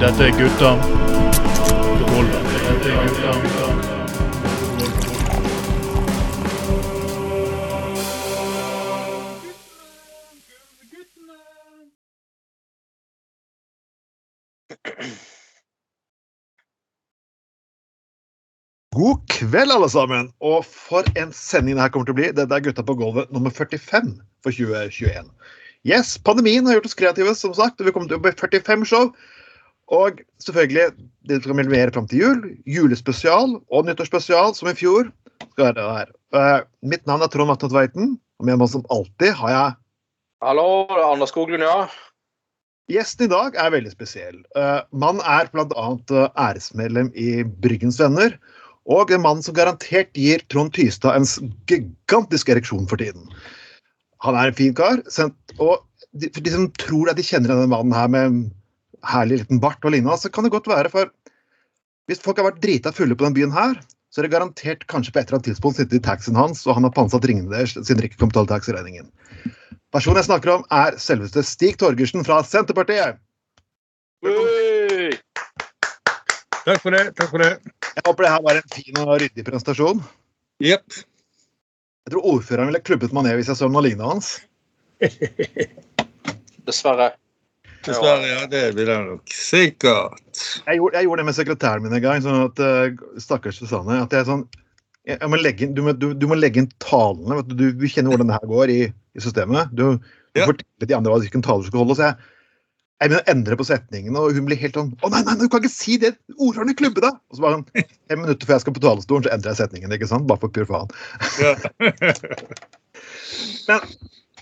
Dette er gutta. God kveld, alle sammen. Og for en sending det her kommer til å bli. Dette er Gutta på gulvet nummer 45 for 2021. Yes, pandemien har gjort oss kreative, som sagt. og Vi kommer til å bli 45 show. Og selvfølgelig, det skal vi levere fram til jul. Julespesial og nyttårsspesial, som i fjor. skal være. Uh, mitt navn er Trond Vatne Tveiten. Og med meg som alltid har jeg Hallo, det er Anders Skoglund, ja. Gjesten i dag er veldig spesiell. Uh, man er bl.a. Uh, æresmedlem i Bryggens Venner. Og en mann som garantert gir Trond Tystad en gigantisk ereksjon for tiden. Han er en fin kar. Og de, for de som tror at de kjenner denne mannen her med herlig liten bart og lignende, så kan det godt være for Hvis folk har vært drita fulle på den byen her, så er det garantert kanskje på et eller annet tidspunkt sittet i taxien hans, og han har pantsatt ringene deres siden dere ikke kom til taxiregningen. Personen jeg snakker om, er selveste Stig Torgersen fra Senterpartiet. Hey! Takk for det. Takk for det. Jeg håper det her var en fin og ryddig presentasjon. Jepp. Jeg tror ordføreren ville klubbet meg ned hvis jeg så noe lignende hans. Dessverre. Dessverre, ja. Det vil jeg nok sikkert. Jeg gjorde, jeg gjorde det med sekretæren min en gang. sånn at uh, Stakkars Susanne. at jeg er sånn, jeg, jeg må legge du, må, du, du, må legge inn talene. vet Du, du kjenner hvordan det her går i, i systemet. Du, du Ja. forteller de andre hvilken taler du skal holde. så jeg jeg begynner å endre på setningene, og hun blir helt sånn Å, nei, nei, du kan ikke si det! Ordføreren i klubben, da! Og så bare sånn, fem minutter før jeg skal på talerstolen, så endrer jeg setningen. ikke sant? Bare for pur faen. Ja. Men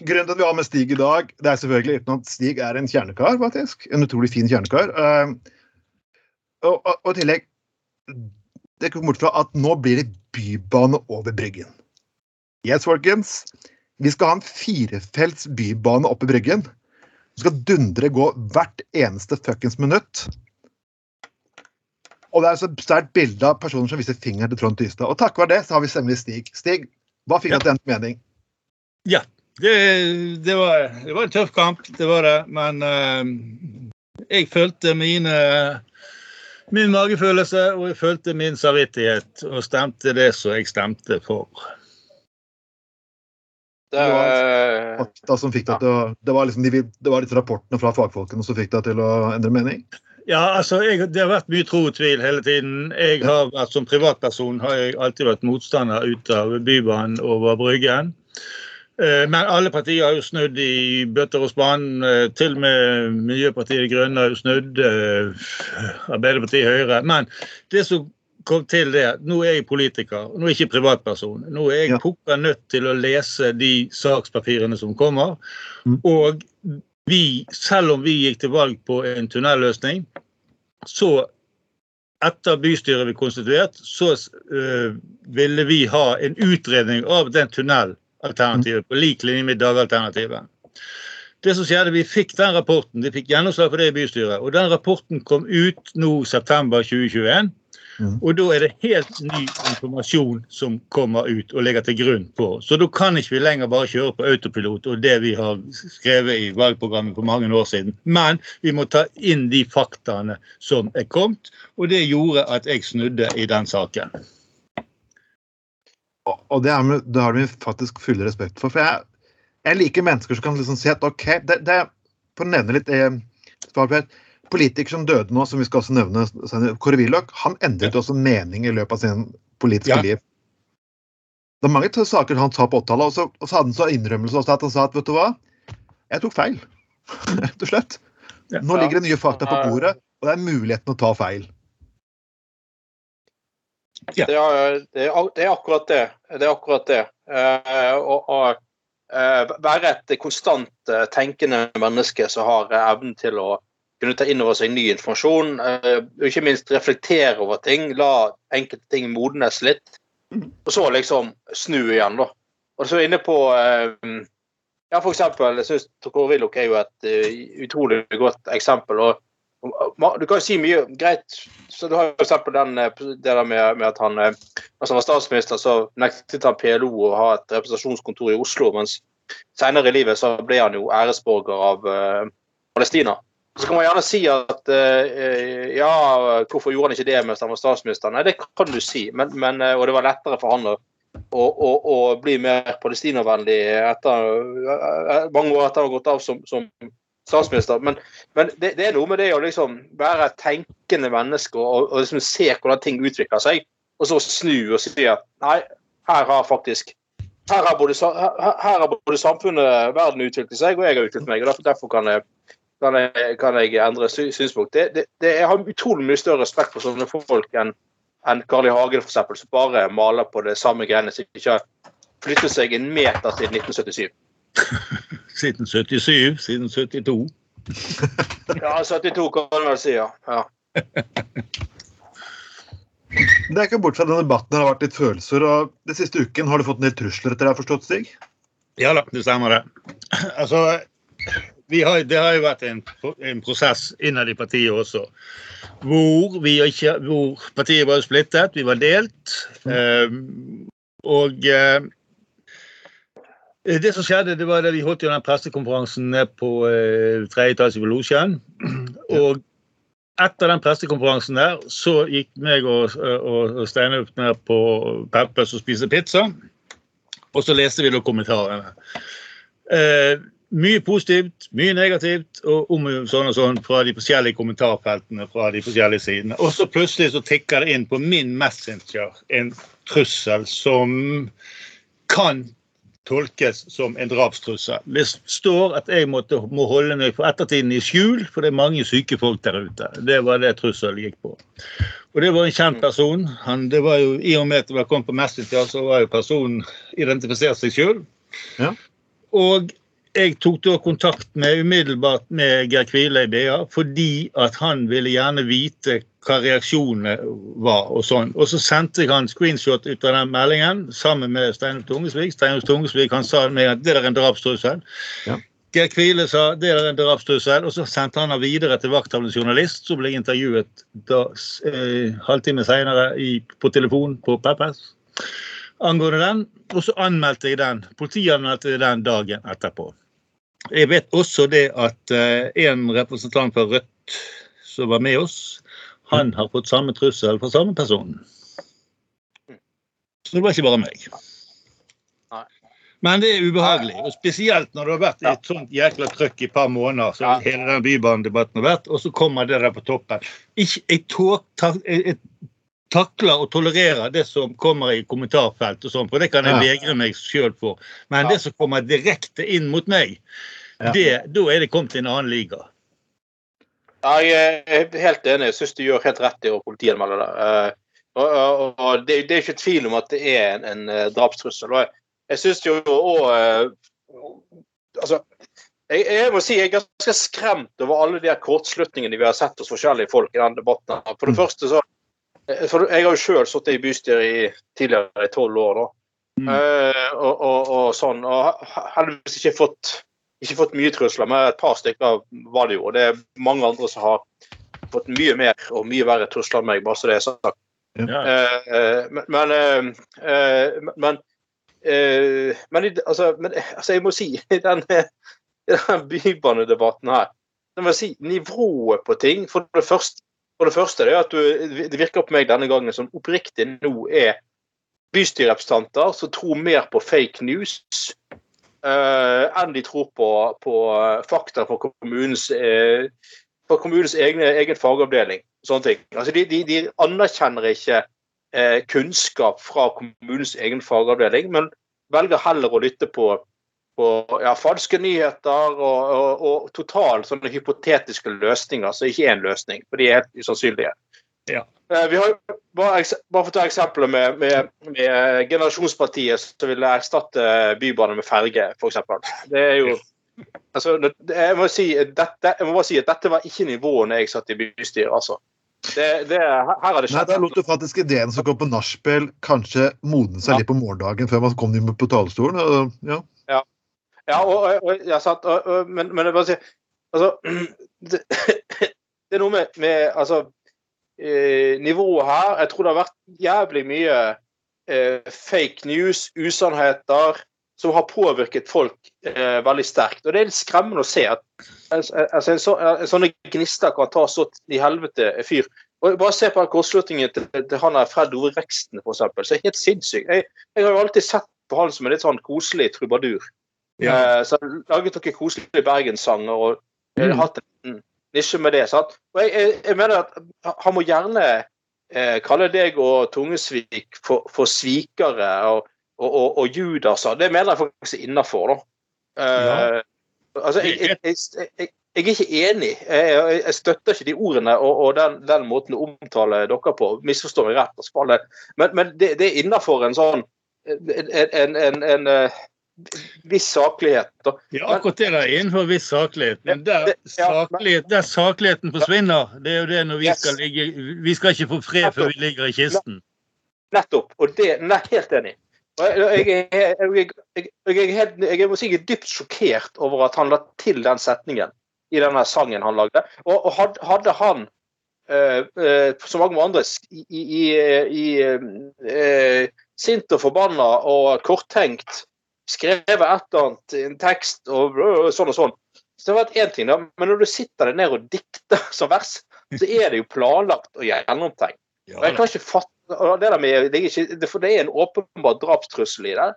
grunnen til at vi har med Stig i dag, det er selvfølgelig uten at Stig er en kjernekar, faktisk. En utrolig fin kjernekar. Uh, og, og, og i tillegg Det kommer bort fra at nå blir det bybane over Bryggen. Yes, folkens. Vi skal ha en firefelts bybane oppe i Bryggen. Du skal dundre gå hvert eneste fuckings minutt. Og det er så sterkt bilde av personer som viser fingeren til Trond Tystad. Og takket være det så har vi stemmelig Stig. Stig, hva fikk Ja. til en mening? ja. Det, det, var, det var en tøff kamp, det var det. Men eh, jeg følte mine min magefølelse og jeg følte min samvittighet og stemte det som jeg stemte for. Det var fakta som fikk deg til å Det var liksom de, det var litt rapportene fra fagfolkene som fikk deg til å endre mening? Ja, altså, jeg, Det har vært mye tro og tvil hele tiden. Jeg har vært Som privatperson har jeg alltid vært motstander ut av Bybanen over Bryggen. Eh, Men alle partier har jo snudd i bøtter og spann. eh, Til og med Miljøpartiet De Grønne har jo snudd. eh, Arbeiderpartiet Høyre. Men det som kom til det, nå er jeg politiker, nå er jeg ikke privatperson. Nå er jeg Ja. pukka nødt til å lese de sakspapirene som kommer. Mm. Og vi, selv om vi gikk til valg på en tunnelløsning, så etter bystyret vi konstituert, så ville vi ha en utredning av den tunnelalternativet på lik linje med dagalternativet. Det som skjedde, Vi fikk den rapporten, de fikk gjennomslag for det i bystyret. og Den rapporten kom ut nå september 2021. Mm. Og da er det helt ny informasjon som kommer ut og ligger til grunn på. Så da kan ikke vi lenger bare kjøre på autopilot og det vi har skrevet i valgprogrammet for mange år siden. Men vi må ta inn de faktaene som er kommet, og det gjorde at jeg snudde i den saken. Og- det, er det har vi faktisk full respekt for. For jeg, jeg liker mennesker som kan liksom si at OK det, det, For å nevne litt eh, Politiker som døde nå, som vi skal også nevne, Kåre Willoch, han endret også mening i løpet av sin politiske Ja. liv. Det er mange saker han sa på 80-tallet, og, og så hadde han så innrømmelse også at han sa at vet du hva, jeg tok feil. Rett og slett. Nå ligger det nye fakta på bordet, og det er muligheten å ta feil. Det, er, det, er, det er akkurat det. Det er akkurat det. Eh, og, og eh, være et konstant uh, tenkende menneske som har eh, evnen til å kunne ta inn over seg ny informasjon, eh, og ikke minst reflektere over ting, la enkelte ting modnes litt, og så liksom snu igjen, da. Og så inne på eh, Ja, for eksempel, jeg syns Kåre Willoch er jo et eh, utrolig godt eksempel. og Du kan jo si mye greit. så Du har jo eksempel den, eh, det der med, med at han eh, altså han var statsminister, så nektet han PLO å ha et representasjonskontor i Oslo. Mens senere i livet så ble han jo æresborger av uh, Palestina. Så kan man gjerne si at uh, ja, hvorfor gjorde han ikke det mens han var statsminister? Nei, det kan du si, men, men, og det var lettere for han å, å, å bli mer palestinavennlig etter, mange år etter å ha gått av som, som statsminister. Men, men det, det, er noe med det å liksom være tenkende menneske og, og liksom se hvordan ting utvikler seg, og så snu og si at nei, her har faktisk her har, både, her har både samfunnet, verden utviklet seg, og jeg har utviklet meg. og Derfor kan jeg, kan jeg, kan jeg endre synspunkt. Det, det, det, jeg har utrolig mye større respekt for sånne folk enn enn Carl I. Hagen, f.eks., som bare maler på det samme greiene, som ikke har flyttet seg en meter siden 1977. siden 77? Siden 72? ja, 72 kan man vel si, ja. ja. Det er ikke bort fra denne debatten har vært litt følelser. og Den siste uken har du fått en del trusler etter deg, forstått, Stig? Ja da, det stemmer det. Altså, har, det har jo vært en, en prosess innad i partiet også. Hvor, vi ikke, hvor partiet var splittet, vi var delt. Mm. Eh, og uh, det som skjedde, det var da vi holdt jo den pressekonferansen på eh, tredje etasje på Losjen. Og etter den pressekonferansen der, så gikk meg og, og, og Steinar ned på Peppers og spiste pizza. Og så leste vi da kommentarene. Eh, mye positivt, mye negativt, og om sånn og sånn fra de forskjellige kommentarfeltene fra de forskjellige sidene. Og så plutselig så tikker det inn på min Messenger en trussel som kan tolkes som en drapstrussel. Det står at jeg måtte, må holde meg for ettertiden i skjul, for det er mange syke folk der ute. Det var det trusselen gikk på. Og det var en kjent person. Han, det var jo, I og med at det var kommet på Messenger, så var jo personen identifisert seg sjøl. Ja. Og jeg tok da kontakt med umiddelbart med Geir Kvile i BA fordi at han ville gjerne vite hva reaksjonene var. Og sånn. Og så sendte jeg han screenshot ut av den meldingen sammen med Steinar Tungesvik. Steinar Tungesvik han sa med at det er en drapstrussel. Ja. Geir Kvile sa det er en drapstrussel, og så sendte han han videre til vakthavnens journalist, som ble intervjuet da, eh, halvtime senere på telefon på Peppers angående den. Og så anmeldte jeg den. Politiet anmeldte den dagen etterpå. Jeg vet også det at uh, en representant fra Rødt som var med oss, han har fått samme trussel fra samme person. Så det var ikke bare meg. Men det er ubehagelig. og Spesielt når det har vært et sånt jækla trøkk i et par måneder. så hele den Bybanedebatten har vært, Og så kommer det der på toppen. Ikke, jeg, tog, ta, jeg, takler og tolererer det som kommer i kommentarfelt og sånn, for det kan jeg vegre meg sjøl for. Men det som kommer direkte inn mot meg, det, da er det kommet til en annen liga. Ja, jeg er helt enig. Jeg syns du gjør helt rett i å politianmelde det. Uh, og, og, og det, det, er ikke tvil om at det er en, en uh, drapstrussel. Og jeg, jeg syns jo òg uh, Altså, jeg, jeg, må si jeg er ganske skremt over alle de kortslutningene vi har sett hos forskjellige folk i denne debatten. For det mm. første så for Jeg har jo sjøl sittet i bystyret i, tidligere i tolv år. da. Mm. Og, og, og, sånn, og heldigvis ikke fått ikke fått mye trusler, men et par stykker var det jo. Og det er mange andre som har fått mye mer og mye verre trusler enn meg, bare så det er sagt. Ja. Eh, men men, eh, men, uh, men, altså, men, altså, jeg må si i den, den bybanedebatten her jeg må si, Nivået på ting For det første, for det, første det, at du, det virker på meg denne gangen som oppriktig nå er bystyrerepresentanter som tror mer på fake news uh, enn de tror på, på fakta fra kommunens, uh, fra kommunens egne, egen fagavdeling. sånne ting. Altså, de, de, de anerkjenner ikke uh, kunnskap fra kommunens egen fagavdeling, men velger heller å lytte på, på ja, falske nyheter og, og, og totalt sånne hypotetiske løsninger som ikke er en løsning, for de er helt usannsynlige. Ja. Eh, vi har bare, bare for å ta eksempler med, med, med, Generasjonspartiet som ville erstatte bybane med ferge, f.eks. Det er jo altså, jeg, må si, dette, jeg må bare si at dette var ikke nivået når jeg satt i bystyret. altså. Det, det, her har det skjedd. Nei, Da lot du faktisk ideen som kom på nachspiel, kanskje modne seg ja. litt på morgendagen før man kom inn på talerstolen. Ja, ja. og, og, jeg satt og, men, men jeg bare sier altså, det, det, er noe med, med altså, eh, nivået her. Jeg tror det har vært jævlig mye eh, fake news, usannheter, som har påvirket folk eh, veldig sterkt. Og Det er litt skremmende å se at altså, en, så, en sånne gnister kan ta så i helvete fyr. Og Bare se på kortslutningen til, til han her Fred Ove Reksten, eksempel. Så er helt sinnssykt. Jeg, jeg, har jo alltid sett på han som en litt sånn koselig trubadur. Ja. Eh, så jeg laget noen koselige bergenssanger og mm. hatt en nisje med det. sant? Og jeg, jeg, jeg mener at han må gjerne eh, kalle deg og Tungesvik for, for svikere og og, og, og Judas Det mener jeg faktisk er innafor, da. Uh, altså, jeg, jeg, er ikke enig. Jeg, støtter ikke de ordene og, og den, den, måten å omtale dere på. Misforstå meg rett. Men, men det, det, er innafor en sånn en, en, en, en uh, viss saklighet. Da. Ja, akkurat det er innenfor viss saklighet. Men der, saklighet, der sakligheten forsvinner, det er jo det når vi skal ligge Vi skal ikke få fred før vi ligger i kisten. Nettopp. Og det er helt enig. Jeg, jeg, jeg, jeg, jeg må si jeg er dypt sjokkert over at han la til den setningen i denne sangen han lagde. Og, og hadde han, uh, uh, som mange andre, i, i, i uh, sint og forbanna og korttenkt skrevet et eller annet, en tekst og sånn og sånn, så det har vært én ting, da. Men når du sitter der nede og dikter som vers, så er det jo planlagt og gjennomtenkt. Og jeg kan ikke fatte det, med, det, er ikke, for det er en åpenbar drapstrussel i det.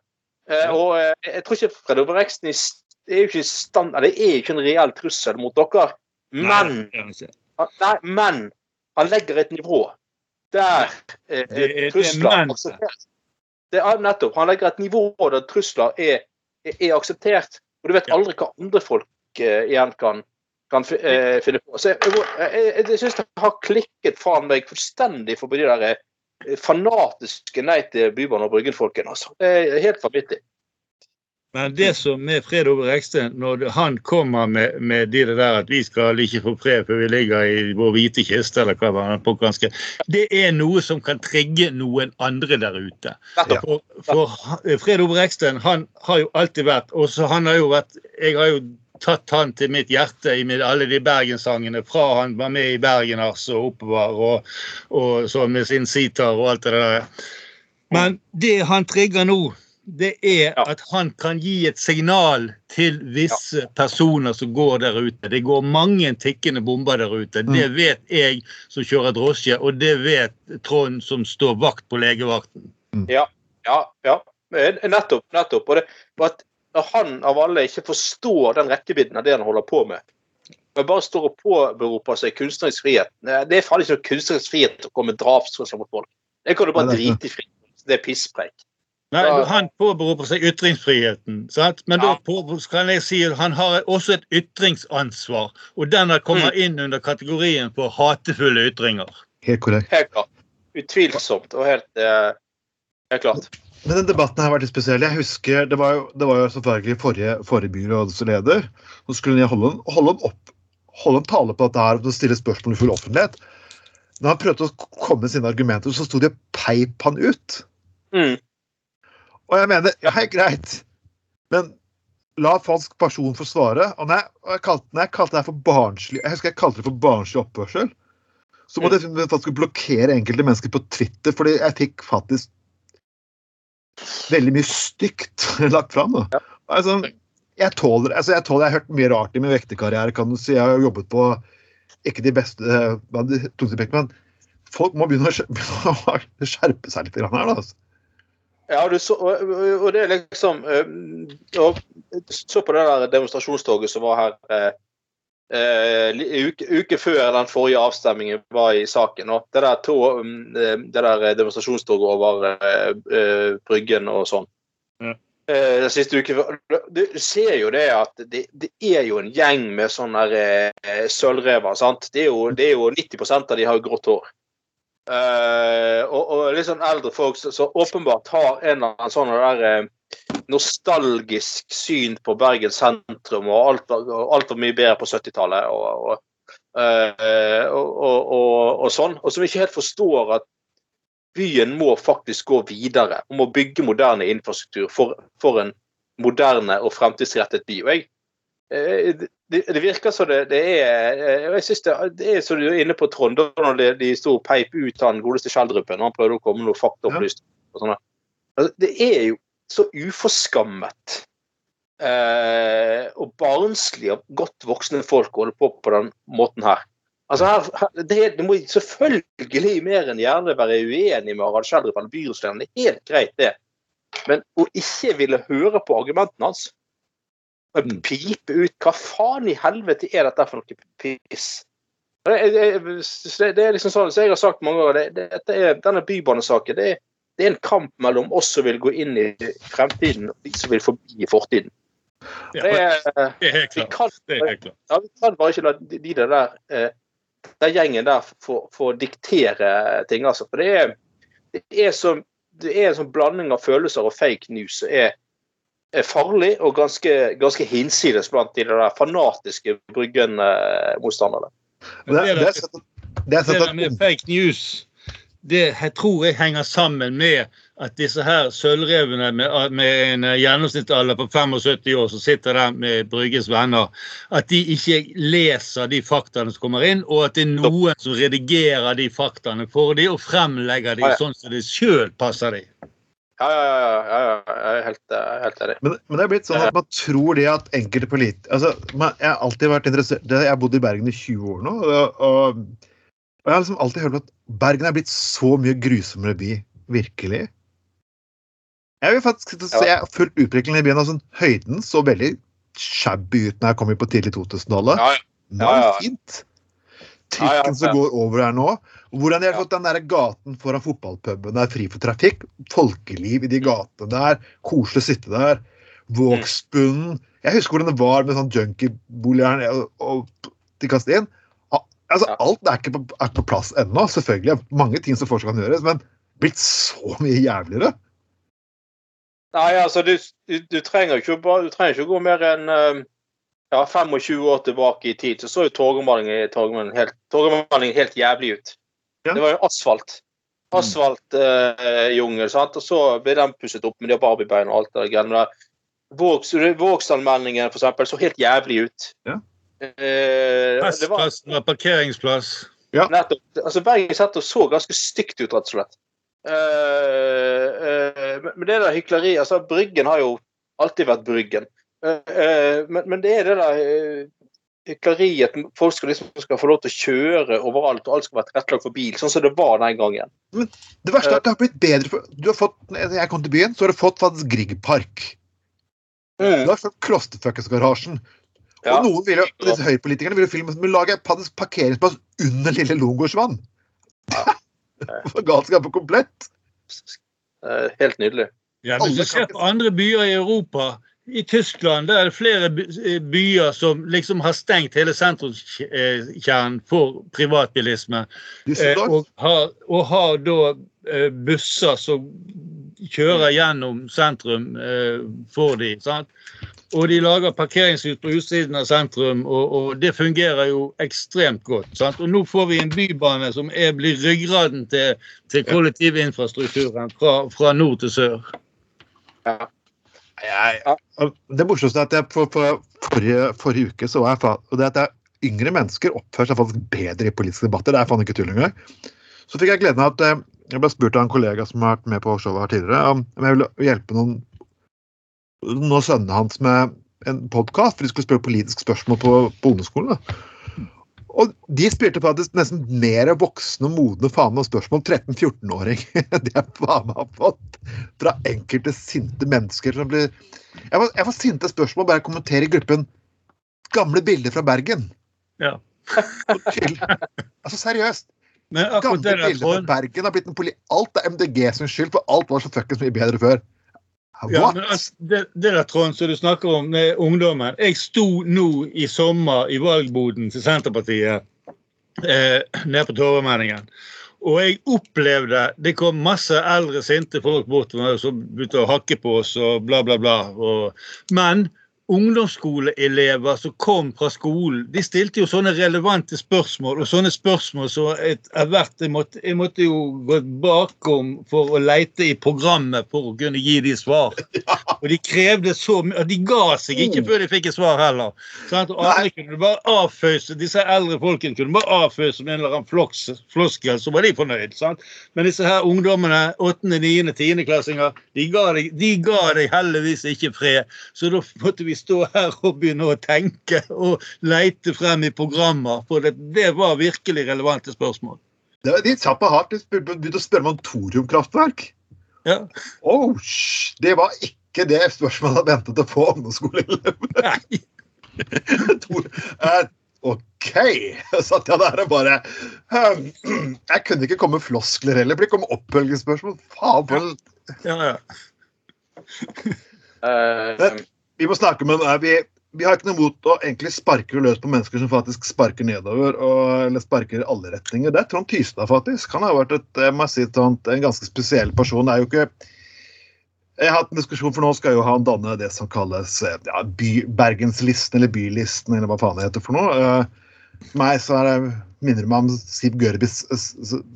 Eh, og eh, jeg tror ikke Fred Ove Reksten er jo ikke stand, det er ikke en reell trussel mot dere. Men, nei, men han legger et nivå der eh, trusler aksepteres. Det er nettopp. Han legger et nivå der trusler er, er, er akseptert. Og du vet aldri hva andre folk eh, igjen kan, kan eh, finne på. Så jeg, jeg, jeg, syns det har klikket fra meg fullstendig forbi de der fanatiske nei til Bybanen og Bryggen-folkene. Altså. Det er helt vanvittig. Men det som er Fred Ove Reksten, når han kommer med, med de der at vi skal ikke få fred før vi ligger i vår hvite kiste, eller hva var på ganske, det er noe som kan trigge noen andre der ute. For, for Fred Ove Reksten han har jo alltid vært og så han har jo vært, Jeg har jo tatt han til mitt hjerte i alle de bergenssangene fra han var med i Bergen altså, oppover, og, og så med sin sitar og alt det der. Men det han trigger nå, det er at han kan gi et signal til visse personer som går der ute. Det går mange tikkende bomber der ute. Det mm. vet jeg som kjører drosje, og det vet Trond som står vakt på legevakten. Ja, ja, ja. Nettopp. nettopp. Og det, at når han av alle ikke forstår den rekkevidden av det han holder på med, men bare står og påberoper seg kunstnerisk frihet Det er faen ikke noe kunstnerisk frihet å komme med drapstrusler mot folk. Det kan du bare drite i frihet. Det er pisspreik. Nei, Han påberoper seg ytringsfriheten. Sant? Men ja. da kan jeg si at han har også et ytringsansvar. Og den har kommet mm. inn under kategorien på hatefulle ytringer. Helt korrekt. Helt klart. Utvilsomt og helt, eh, helt klart. Men den debatten har vært litt spesiell. Jeg husker, Det var jo, det var jo selvfølgelig forrige, forrige byrådsleder. Så skulle han holde, holde, opp, holde, en tale på dette her og stille spørsmål i full offentlighet. Da han prøvde å komme med sine argumenter, så sto de og peip han ut. Mm. Og jeg mener ja, greit, men la falsk person få svare. Og når jeg, kalte, nei, jeg kalte det for barnslig Jeg husker jeg kalte det for barnslig oppførsel. Så måtte jeg faktisk blokkere enkelte mennesker på Twitter, fordi jeg fikk faktisk veldig mye stygt lagt fram. Da. Altså, jeg tåler, altså jeg tåler, jeg har hørt mye rart i min vekterkarriere. kan du si. Jeg har jobbet på ikke de beste men folk må begynne å skjerpe seg litt her. Da, altså. Ja, så, og, og, det er liksom og, Så på det der demonstrasjonstoget som var her eh, Uh, uke, uke, før den forrige avstemningen var i saken. Og det der, to, um, det der demonstrasjonstoget over uh, Bryggen og sånn. Ja. Uh, siste uken Du ser jo det at det, det er jo en gjeng med sånne uh, sølvrever. sant? Det er, jo, det er jo 90% av de har grått hår. Og, og litt sånn eldre folk som åpenbart har en eller annen sånn der nostalgisk syn på Bergen sentrum, og alt var, mye bedre på 70-tallet. Og, uh, og, og, sånn, og som ikke helt forstår at byen må faktisk gå videre. og må bygge moderne infrastruktur for, for en moderne og fremtidsrettet by. og jeg eh, det, det, virker som det, det er eh, jeg synes det, det er som du er inne på, Trond, da når de, de sto og peip ut han godeste Schjelderupen. Han prøvde å komme med noe faktaopplysning. Ja. Altså, det er jo så uforskammet eh, og barnslig av godt voksne folk holde på på den måten her. Altså her, her det, det, må selvfølgelig mer enn gjerne være uenig med Harald Schjelderup eller byrådslederen. Det er helt greit, det. Men å ikke ville høre på argumentene hans mm. Pipe ut Hva faen i helvete er dette for noe piss? Det, det, det er liksom sånn, som jeg har sagt mange ganger, det, er, denne bybanesaken det det er en kamp mellom oss som vil gå inn i fremtiden, og de som vil forbi i fortiden. Ja, det, er, det, er, helt klart. Kan, det er helt klart. Ja, vi kan bare ikke la de, de der, eh, den gjengen der få, diktere ting. altså. For det er, det er, som, det er en sånn blanding av følelser og fake news som er, farlig og ganske, ganske hinsides blant de der fanatiske Bryggen-motstanderne. Det, det, det, det, det med fake news det jeg tror jeg henger sammen med at disse her sølvrevene med, med en gjennomsnittsalder på 75 år som sitter der med Brygges venner, at de ikke leser de faktaene som kommer inn, og at det er noen som redigerer de faktaene for dem og fremlegger dem sånn som det sjøl passer dem. Ja, ja, ja, ja, jeg er helt, helt enig. Men, men, det er blitt sånn at man tror det at enkelte politikere altså, Jeg har alltid vært interessert Jeg har bodd i Bergen i 20 år nå. og, og og jeg har liksom alltid hørt at Bergen er blitt så mye grusommere by. Virkelig. Jeg vil faktisk se ja. fullt utviklingen i byen. altså Høyden så veldig shabby ut når jeg kom på tidlig 2000-tallet. Ja, ja. Nå er det fint. Trikken som går over her nå. Hvordan de har fått den der gaten foran fotballpuben der fri for trafikk. Folkeliv i de gatene der. Koselig å sitte der. Vågsbunnen. Jeg husker hvordan det var med sånn junkieboliger og, og de kastet inn. Altså, Alt er ikke på, er på plass ennå. Selvfølgelig mange ting som fortsatt kan gjøres, men blitt så mye jævligere. Nei, altså, du, du, du trenger ikke du trenger ikke gå mer enn um, ja, 25 år tilbake i tid, så så jo torgmalingen helt, helt, jævlig ut. Ja. Det var jo asfalt. Asfaltjungel, uh, og så ble den pusset opp med de barbiebeina og alt det der. Vågsallmenningen, for eksempel, så helt jævlig ut. Ja. Eh, Festplassen var parkeringsplass. Ja. Nettopp. Altså, Bergen senter så ganske stygt ut, rett og slett. Uh, uh, men det der hykleriet altså, Bryggen har jo alltid vært Bryggen. Uh, eh, men, men, det er det der eh, hykleriet Folk skal liksom skal få lov til å kjøre overalt, og alt skal være tilrettelagt for bil, sånn som det var den gangen. Men det verste er at det har blitt bedre for, du har fått, Når jeg kom til byen, så har du fått faktisk Griegpark. Mm. Du har fått Klosterfuckers-garasjen. Ja. Og noen vil jo, disse høyrepolitikerne vil jo filme som lage parkeringsplass under Lille Longårdsvann. Ja. på komplett. Helt nydelig. Ja, men du ser på andre byer i Europa i Tyskland der er det flere byer som liksom har stengt hele sentrumskjernen for privatbilisme. Eh, og har, og har da eh, busser som kjører gjennom sentrum eh, for de, Sant? Og de lager parkeringshus på utsiden av sentrum, og, og, det fungerer jo ekstremt godt. Sant? Og nå får vi en bybane som er, blir ryggraden til, til kollektivinfrastrukturen fra, fra, nord til sør. Ja. Jeg, det morsomste er at jeg for, for, forrige, forrige, uke så var jeg og det at jeg, yngre mennesker oppfører seg faktisk bedre i politiske debatter. Det er faen ikke tull engang. Så fikk jeg gleden av at eh, jeg ble spurt av en kollega som har vært med på showet her tidligere, om jeg ville hjelpe noen noen av sønnene hans med en podkast, for de skulle spørre politiske spørsmål på, på ungdomsskolen. Og de spilte faktisk nesten mer voksne modne faen meg spørsmål 13-14-åring det jeg faen meg har fått fra enkelte sinte mennesker som blir Jeg får, jeg får sinte spørsmål bare kommenterer i gruppen gamle bilder fra Bergen. Ja. altså seriøst. Gamle bilder fra Bergen har blitt en poli... Alt er MDG sin skyld, for alt var så fuckings mye bedre før. Ja, altså, det, det der, Trond, som du snakker om med ungdommen Jeg sto nå i sommer i valgboden til Senterpartiet eh, nede på Torvmenningen. Og jeg opplevde Det kom masse eldre, sinte folk bort og begynte å hakke på oss og bla, bla, bla. Og, men ungdomsskoleelever som kom fra skolen, de stilte jo sånne relevante spørsmål, og sånne spørsmål så er verdt jeg måtte, jeg måtte jo gå bakom for å leite i programmet for å kunne gi de svar. Og de krevde så mye, og de ga seg ikke før de fikk et svar heller. Sant? Og andre kunne bare avføse, Disse eldre folkene kunne bare avføse med en eller annen floks, floskel, så var de fornøyd. Sant? Men disse her ungdommene, 8., 9., 10. klassinger, de ga, deg, de ga deg heldigvis ikke fred. Så da måtte vi stå her og begynne å tenke og leite frem i programmer. For det, det var virkelig relevante spørsmål. Det, de satt på hardt. De begynte å spørre om thoriumkraftverk. Ja. Oh, det var ikke det spørsmålet jeg ventet å få ungdomsskoleelever. Nei. uh, OK! satt jeg der og bare um, Jeg kunne ikke komme med floskler heller, for det kom oppfølgingsspørsmål. Faen, for Ja, ja. Eh, Vi må snakke med vi, vi har ikke noe mot å egentlig sparke løs på mennesker som faktisk sparker nedover, og, eller sparker i alle retninger. Det er Trond Tystad, faktisk. Han har vært et, si, Trond, en ganske spesiell person. Det er jo ikke jeg har hatt en diskusjon, for Nå skal jo han danne det som kalles ja, by, Bergenslisten eller Bylisten, eller hva faen det heter for noe. For meg så er det, minner det meg om Siv Gørbis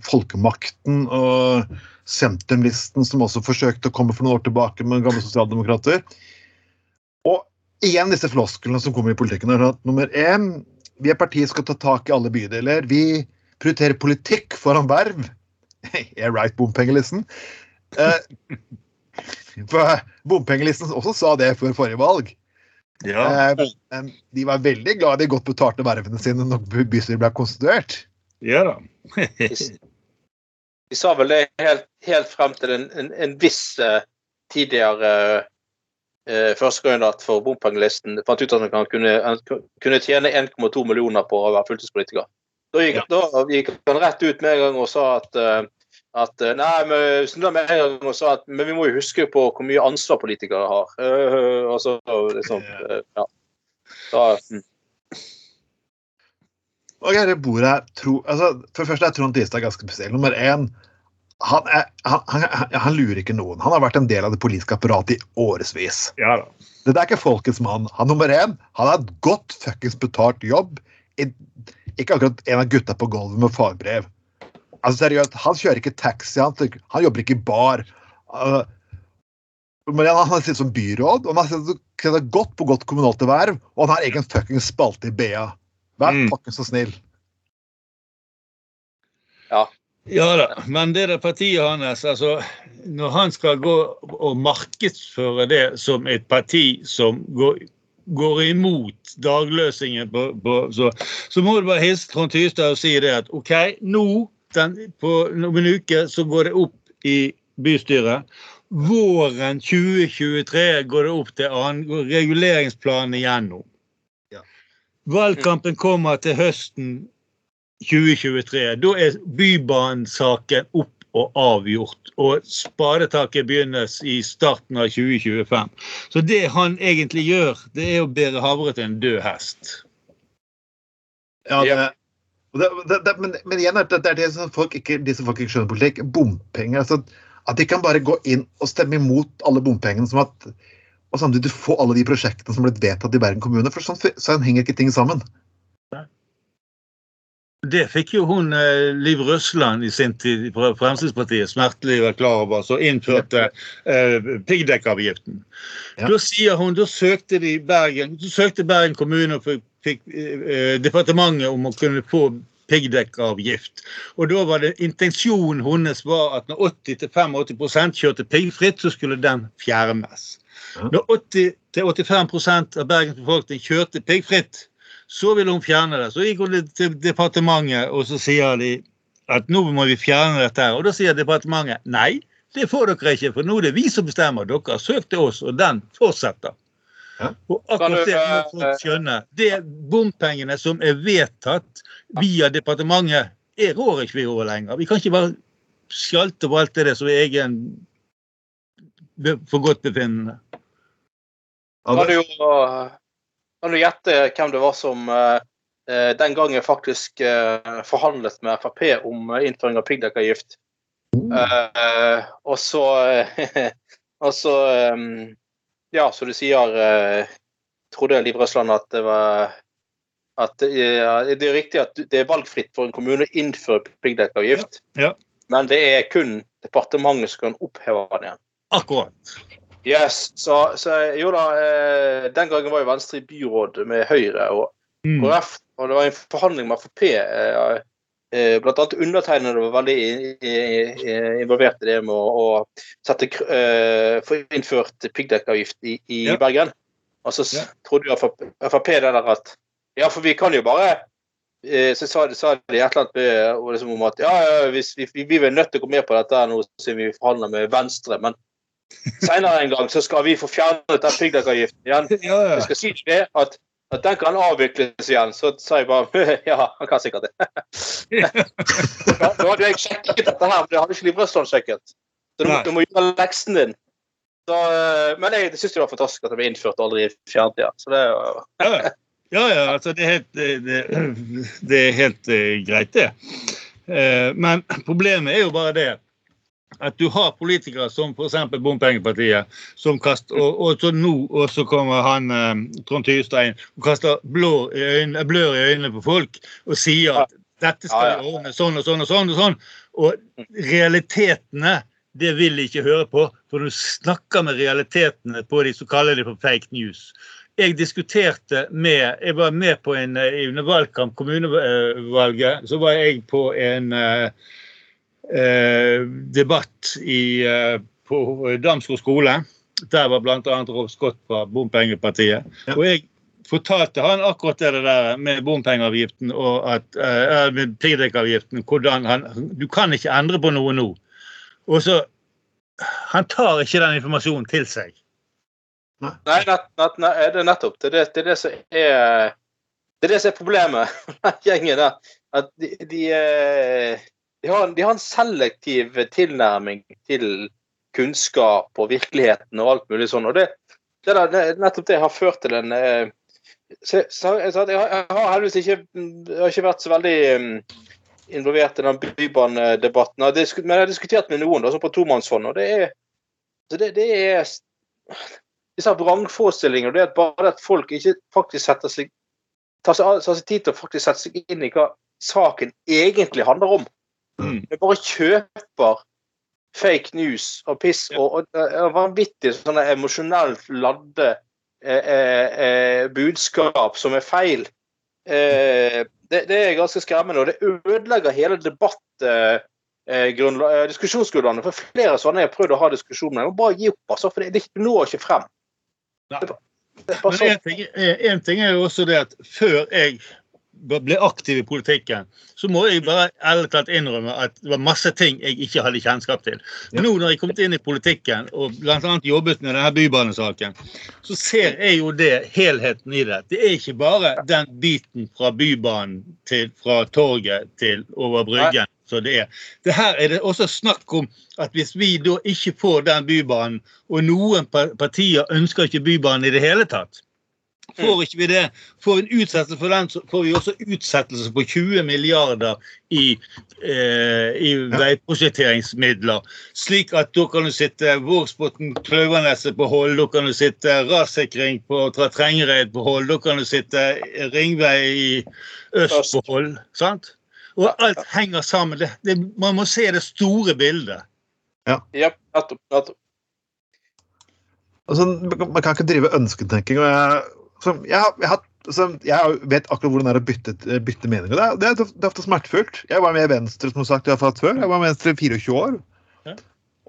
Folkemakten og Sentrumlisten, som også forsøkte å komme for noen år tilbake med gamle sosialdemokrater. Igjen disse flosklene som kommer i politikken. er at Nummer én, vi er partiet som skal ta tak i alle bydeler. Vi prioriterer politikk foran verv. Yeah, right, bompengelisten. Uh, for Bompengelisten også sa det før forrige valg. Ja, Eh, De var veldig glad i de godt betalte vervene sine når bystyret ble konstituert. ja da. De sa vel det helt, helt frem til en, en, en viss uh, tidligere eh, førstekandidat for bompengelisten fant ut at han kunne, kunne tjene 1,2 millioner på å være fylkespolitiker. Da gikk, da gikk han rett ut med en gang og sa at, eh, at eh, Nei, men, snudde med en gang og sa at men vi må jo huske på hvor mye ansvar politikere har. Og så liksom Ja. Da, mm. Og jeg bor her, tro, altså, For det første er Trond Tistad ganske spesiell. Nummer én han, er, han, han, han lurer ikke noen. Han har vært en del av det politiske apparatet i årevis. Ja da. Det er ikke folkets mann. Han nummer én, han har et godt fuckings betalt jobb. Ikke akkurat en av gutta på gulvet med fagbrev. Altså seriøst, Han kjører ikke taxi, han, han jobber ikke i bar. Uh, men han har sittet som byråd, og han har sittet godt på godt kommunalt verv, og han har egen fuckings spalte i BA. Vær Mm. fuckings så snill. Ja da, men det der partiet hans, altså Når han skal gå og markedsføre det som et parti som går, går imot dagløsningen, på, på, så, så må du bare hilse Trond Tystad og si det at OK, nå den, på noen en uke så går det opp i bystyret. Våren 2023 går det opp til annen, reguleringsplanen igjennom. Ja. Valgkampen kommer til høsten 2023. Da er Bybanen-saken opp og avgjort. Og spadetaket begynnes i starten av 2025. Så det han egentlig gjør, det er å bære havre til en død hest. Ja, det, det, det, det, men, men igjen, det, det er det som folk ikke, de som folk ikke skjønner politikk. Bompenger. altså At de kan bare gå inn og stemme imot alle bompengene. som at og samtidig få alle de prosjektene som ble vedtatt i Bergen kommune. For sånn, sånn henger ikke ting sammen. Det fikk jo hun eh, Liv Røsland i sin tid fra Fremskrittspartiet smertelig være klar over, så innførte eh, piggdekkavgiften. Ja. Da sier hun, da søkte de Bergen, søkte Bergen kommune og fikk, fikk eh, departementet om å kunne få piggdekkavgift. Og da var det intensjonen hennes var at når 80-85 kjørte piggfritt, så skulle den fjernes. Når 80-85% av Bergens befolkning kjørte piggfritt, så ville hun fjerne det. Så gikk hun til departementet, og så sier de at nå må vi fjerne dette. her. Og da sier departementet nei, det får dere ikke, for nå er det vi som bestemmer. Dere har søkt til oss, og den fortsetter. Og akkurat det må folk skjønne. Det bompengene som er vedtatt via departementet, er rår ikke vi over lenger. Vi kan ikke bare skjalte på alt det der som er egen for godt befinnende. Kan det, du jo kan du gjette hvem det var som eh, eh, den gangen faktisk eh, forhandlet med Frp om innføring av piggdekkavgift? Uh, og så Og så um, Ja, som du sier uh, trodde Liv Røsland at det var at uh, Det er riktig at det er valgfritt for en kommune å innføre piggdekkavgift, Ja. men det er kun departementet som kan oppheve den igjen. Akkurat. Yes, så, så jo da, eh, Den gangen var jo Venstre i byråd med Høyre og Mm. KrF, og det var en forhandling med Frp. Eh, eh, blant annet undertegnede var veldig i- i- i- involvert i det med å, å sette, eh, få innført piggdekkavgift i, i Ja. Bergen. Og så Ja. trodde jo Frp det der at Ja, for vi kan jo bare eh, Så sa, sa de et eller annet med, liksom om at ja, ja hvis vi, vi, vi nødt til å gå med på dette nå siden vi forhandler med Venstre, men senere en gang så skal vi få fjernet den piggdekkavgiften igjen. Ja, ja. Jeg skal si det at, at den kan avvikles igjen. Så sa jeg bare ja, han kan sikkert det. ja, nå hadde jeg sjekket dette her, men det hadde ikke Liv Røsland sjekket. Så du, du må gjøre leksen din. Så, eh, men jeg syns det var fantastisk at det ble innført og aldri fjernet igjen. Så det Ja, ja, ja altså det er helt, det, det, det er helt eh, greit, det. Eh, men problemet er jo bare det at du har politikere som f.eks. Bompengepartiet, som kaster, og, og så nå og så kommer han eh, Trond Tyrstein og kaster blår i øynene, blør i øynene på folk og sier at dette skal vi ordne sånn og sånn og sånn. Og sånn. Og realitetene, det vil de ikke høre på, for du snakker med realitetene på de, så kaller de for fake news jeg diskuterte med Jeg var med på en eh, under valgkamp, kommunevalget, så var jeg på en eh, eh, debatt i, eh, på Damsgård skole. Der var bl.a. Rolf Scott fra Bompengepartiet. Ja. Og jeg fortalte han akkurat det der med bompengeavgiften og at, eh, med piggdekkavgiften. Hvordan han Du kan ikke endre på noe nå. Og så Han tar ikke den informasjonen til seg. Nei, nett, nett, nei, det er nettopp. Det det, det, er det som er det er det som er problemet med gjengen der. At de, de, eh, de, har, de har en selektiv tilnærming til kunnskap og virkeligheten og alt mulig sånn. Og det, det, der, er nettopp det har ført til en eh, så, så, jeg, jeg har heldigvis ikke, jeg har ikke vært så veldig mm, involvert i den bybanedebatten. Men jeg har diskutert med noen da, sånn på tomannshånd, og det er det, det er disse vrangforestillingene. Det er bare at folk ikke faktisk setter seg tar seg, tar seg tid til å faktisk sette seg inn i hva saken egentlig handler om. Mm. Vi bare kjøper fake news og piss Ja. og, og, og vanvittig sånne emosjonelt ladde eh, eh, eh, budskap som er feil. Eh, det, det er ganske skremmende, og det ødelegger hele debatt... Eh, eh, diskusjonsgrunnlaget for flere sånne jeg har prøvd å ha diskusjon med. Jeg må bare gi opp, altså, for det, det når ikke frem. Nei. Men sånn. en ting, en ting er jo også det at før jeg ble aktiv i politikken, så må jeg bare ærlig talt innrømme at det var masse ting jeg ikke hadde kjennskap til. Men nå når jeg kom inn i politikken og bl.a. jobbet med denne bybanesaken, så ser jeg jo det, helheten i det. Det er ikke bare den biten fra Bybanen til, fra torget til over Bryggen. Så det, er. det her er det også snakk om at hvis vi da ikke får den bybanen, og noen partier ønsker ikke bybanen i det hele tatt, Får ikke vi det, får vi en utsettelse for den, så får vi også utsettelse på 20 milliarder i, eh, i veiprosjekteringsmidler. Slik at da kan du sitte Vågsbotn, Klauvaneset på hold, da kan du sitte rassikring på Trengereid på hold, da kan du sitte ringvei i øst på hold. sant? Og alt henger sammen. Det, det, man må se det store bildet. Ja, nettopp. nettopp. Altså, man kan ikke drive ønsketenking. og Jeg, så jeg, har- jeg, har- som, jeg vet akkurat hvordan det er å bytte, bytte mening. Det er, det, er, det er ofte smertefullt. Jeg var med i Venstre som sagt, jeg har før. Jeg var med i Venstre i 24 år. Ja.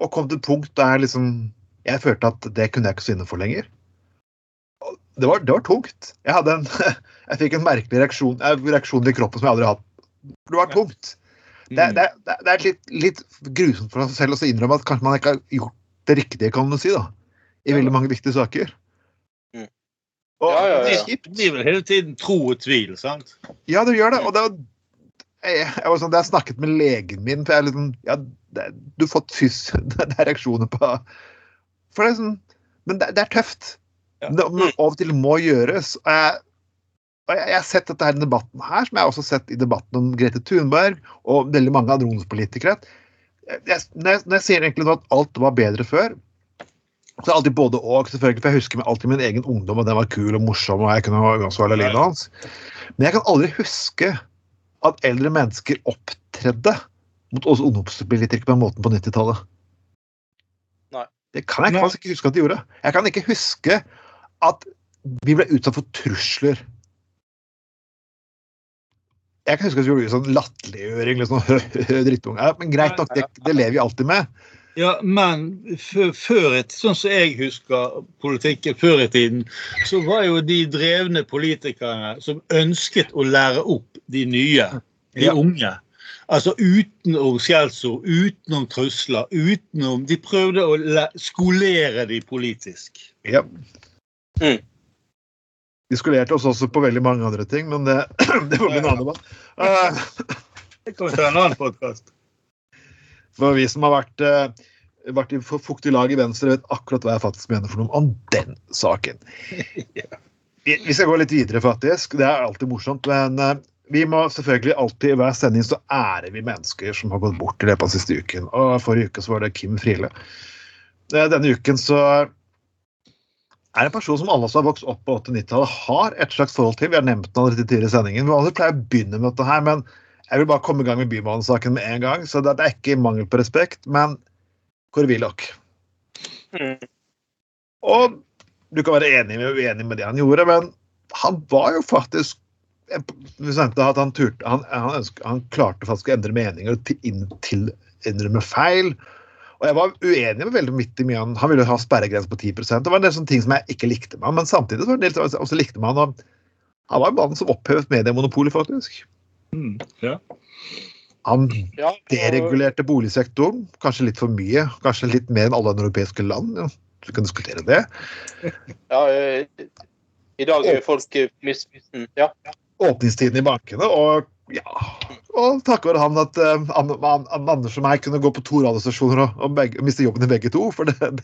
Og kom til et punkt der liksom, jeg følte at det kunne jeg ikke stå inne for lenger. Det var, det var tungt. Jeg, en, jeg fikk en merkelig reaksjon, reaksjon i kroppen som jeg aldri har hatt. Det var tungt. Det, det, det, det er litt, litt grusomt for seg selv å innrømme at kanskje man ikke har gjort det riktige, kan man si, da. I veldig mange viktige saker. Og Ja, ja, det ja. Det blir vel hele tiden tro og tvil, sant? Ja, det gjør det. Og det var, jeg, jeg, var sånn, jeg snakket med legen min for jeg er litt sånn, ja, det, Du har fått fys... Det er reaksjoner på For det er sånn Men det, det er tøft. Ja. Det, men av og til må gjøres. Og jeg, og jeg, jeg har sett dette her i debatten her, som jeg har også sett i debatten om Grete Thunberg og veldig mange andre ungdomspolitikere. jeg, jeg, når, jeg, når jeg sier egentlig nå at alt var bedre før Så det er alltid både og, selvfølgelig, for jeg husker alltid min egen ungdom, og den var kul og morsom, og jeg kunne være livet hans. Men jeg kan aldri huske at eldre mennesker opptredde mot oss ungdomspolitikere på den måten på 90-tallet. Det kan jeg faktisk ikke huske at de gjorde. Jeg kan ikke huske at vi ble utsatt for trusler. Jeg kan huske at vi gjorde sånn latterliggjøring, liksom, drittunge. Men greit nok, det, det lever vi alltid med. Ja, men før, et, sånn som jeg husker politikken før i tiden, så var jo de drevne politikerne som ønsket å lære opp de nye, de Ja. unge. Altså utenom skjellsord, utenom trusler, utenom De prøvde å skolere de politisk. Ja. Mm. De skolerte oss også på veldig mange andre ting, men det, det får bli en annen debatt. Eh, Det kan vi ta en annen podkast. For vi som har vært, eh, vært i fuktig lag i Venstre, vet akkurat hva jeg faktisk mener for noe om den saken. Vi, vi skal gå litt videre, faktisk. Det er alltid morsomt. Men eh, vi må selvfølgelig alltid i hver sending så ærer vi mennesker som har gått bort i løpet av siste uken. Og forrige uke så var det Kim Friele. Eh, Denne uken så er en person som alle som har vokst opp på 80-90-tallet, har et slags forhold til. Vi har nevnt den allerede tidligere i sendingen. Vi pleier å begynne med dette her, men jeg vil bare komme i gang med Bymannen-saken med en gang. Så det er ikke mangel på respekt, men Kåre Willoch. Mm. Og du kan være enig med uenig med det han gjorde, men han var jo faktisk han, turte, han, han, ønsket, han klarte faktisk å endre meninger til, inn, til innrømme feil. Og jeg var uenig med veldig midt i mye han, ville ha sperregrense på 10% Det var en del sånne ting som jeg ikke likte med han, men samtidig så var det en del som jeg også likte han. Og han var jo mann som opphevet mediemonopolet, faktisk. Mm, ja. Han Ja, og- deregulerte boligsektoren, kanskje litt for mye. Kanskje litt mer enn alle andre europeiske land. Ja. Vi kan diskutere det. ja, øh, I dag er jo folk eh, mis... Ja. Åpningstiden i bankene, og ja Og takket være han at uh, An- An- An- Anders og meg kunne gå på to radiostasjoner og, og, begge, og miste jobben i begge to, for det, det,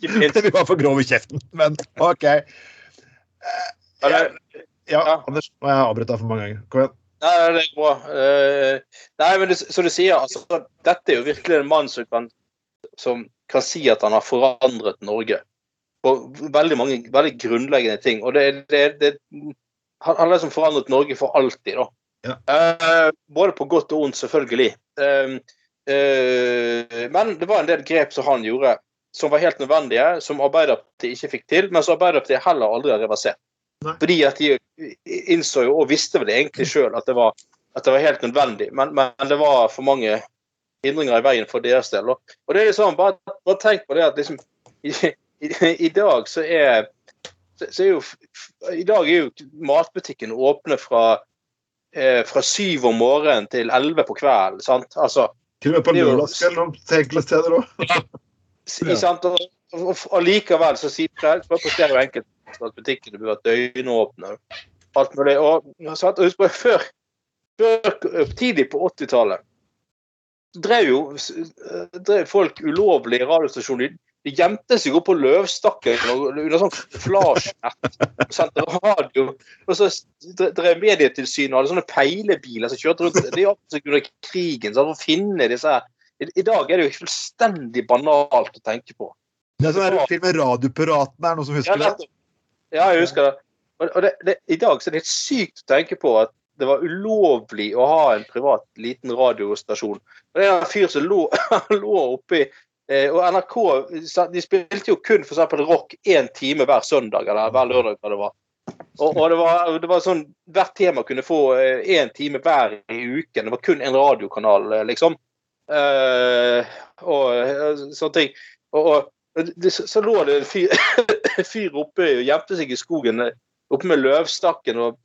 det, det vi var for grove i kjeften. Men OK. Uh, Ja, Ja. Anders, nå har jeg avbrutt deg for mange ganger. Kom igjen. Nei, det er bra. Uh, nei, men det, som du sier, altså, dette er jo virkelig en mann som kan, som kan si at han har forandret Norge på veldig mange veldig grunnleggende ting. Og det, det, det Han har liksom forandret Norge for alltid, da. Ja. Uh, både på godt og ondt, selvfølgelig. Uh, men det var en del grep som han gjorde, som var helt nødvendige, som Arbeiderpartiet ikke fikk til, men som Arbeiderpartiet heller aldri har reversert. Fordi at de innså jo, og visste vel egentlig sjøl, at, det var- at det var helt nødvendig. Men, men det var for mange hindringer i veien for deres del. Og, og det er liksom, bare, bare tenk på det at liksom, i, i, i dag så er, så, så er jo I dag er jo matbutikken åpne fra eh, fra syv om morgenen til elleve på kvelden. sant? Altså, Til og med på lørdagskvelden til enkelte steder òg. Allikevel så sier prøver å prestere jo enkelt at butikkene burde vært døgnåpne. Alt mulig. Og, sant? husk på, før, før tidlig på 80-tallet drev jo drev folk ulovlig radiostasjoner. De gjemte seg opp på løvstakken under sånn flasjnett. Sendte radio. Og så drev Medietilsynet og hadde sånne peilebiler som kjørte rundt. Det er under krigen. Sant? Å finne disse her. I, dag er det jo fullstendig banalt å tenke på. Det er sånn der film med Radiopiraten, er noe noen som Ja, husker det? Ja jeg husker det. Og, det, det, I dag så er det helt sykt å tenke på at det var ulovlig å ha en privat liten radiostasjon. Og Det er en fyr som lå, lå oppi eh, Og NRK de spilte jo kun for eksempel rock én time hver søndag eller hver lørdag. det var. Og, og det, var, det var sånn, Hvert tema kunne få én time hver i uken. Det var kun en radiokanal, eh, liksom. Eh, og eh, sånne ting. Og, og det, så, så lå det en fyr, fyr oppe og gjemte seg i skogen oppe med løvstakken og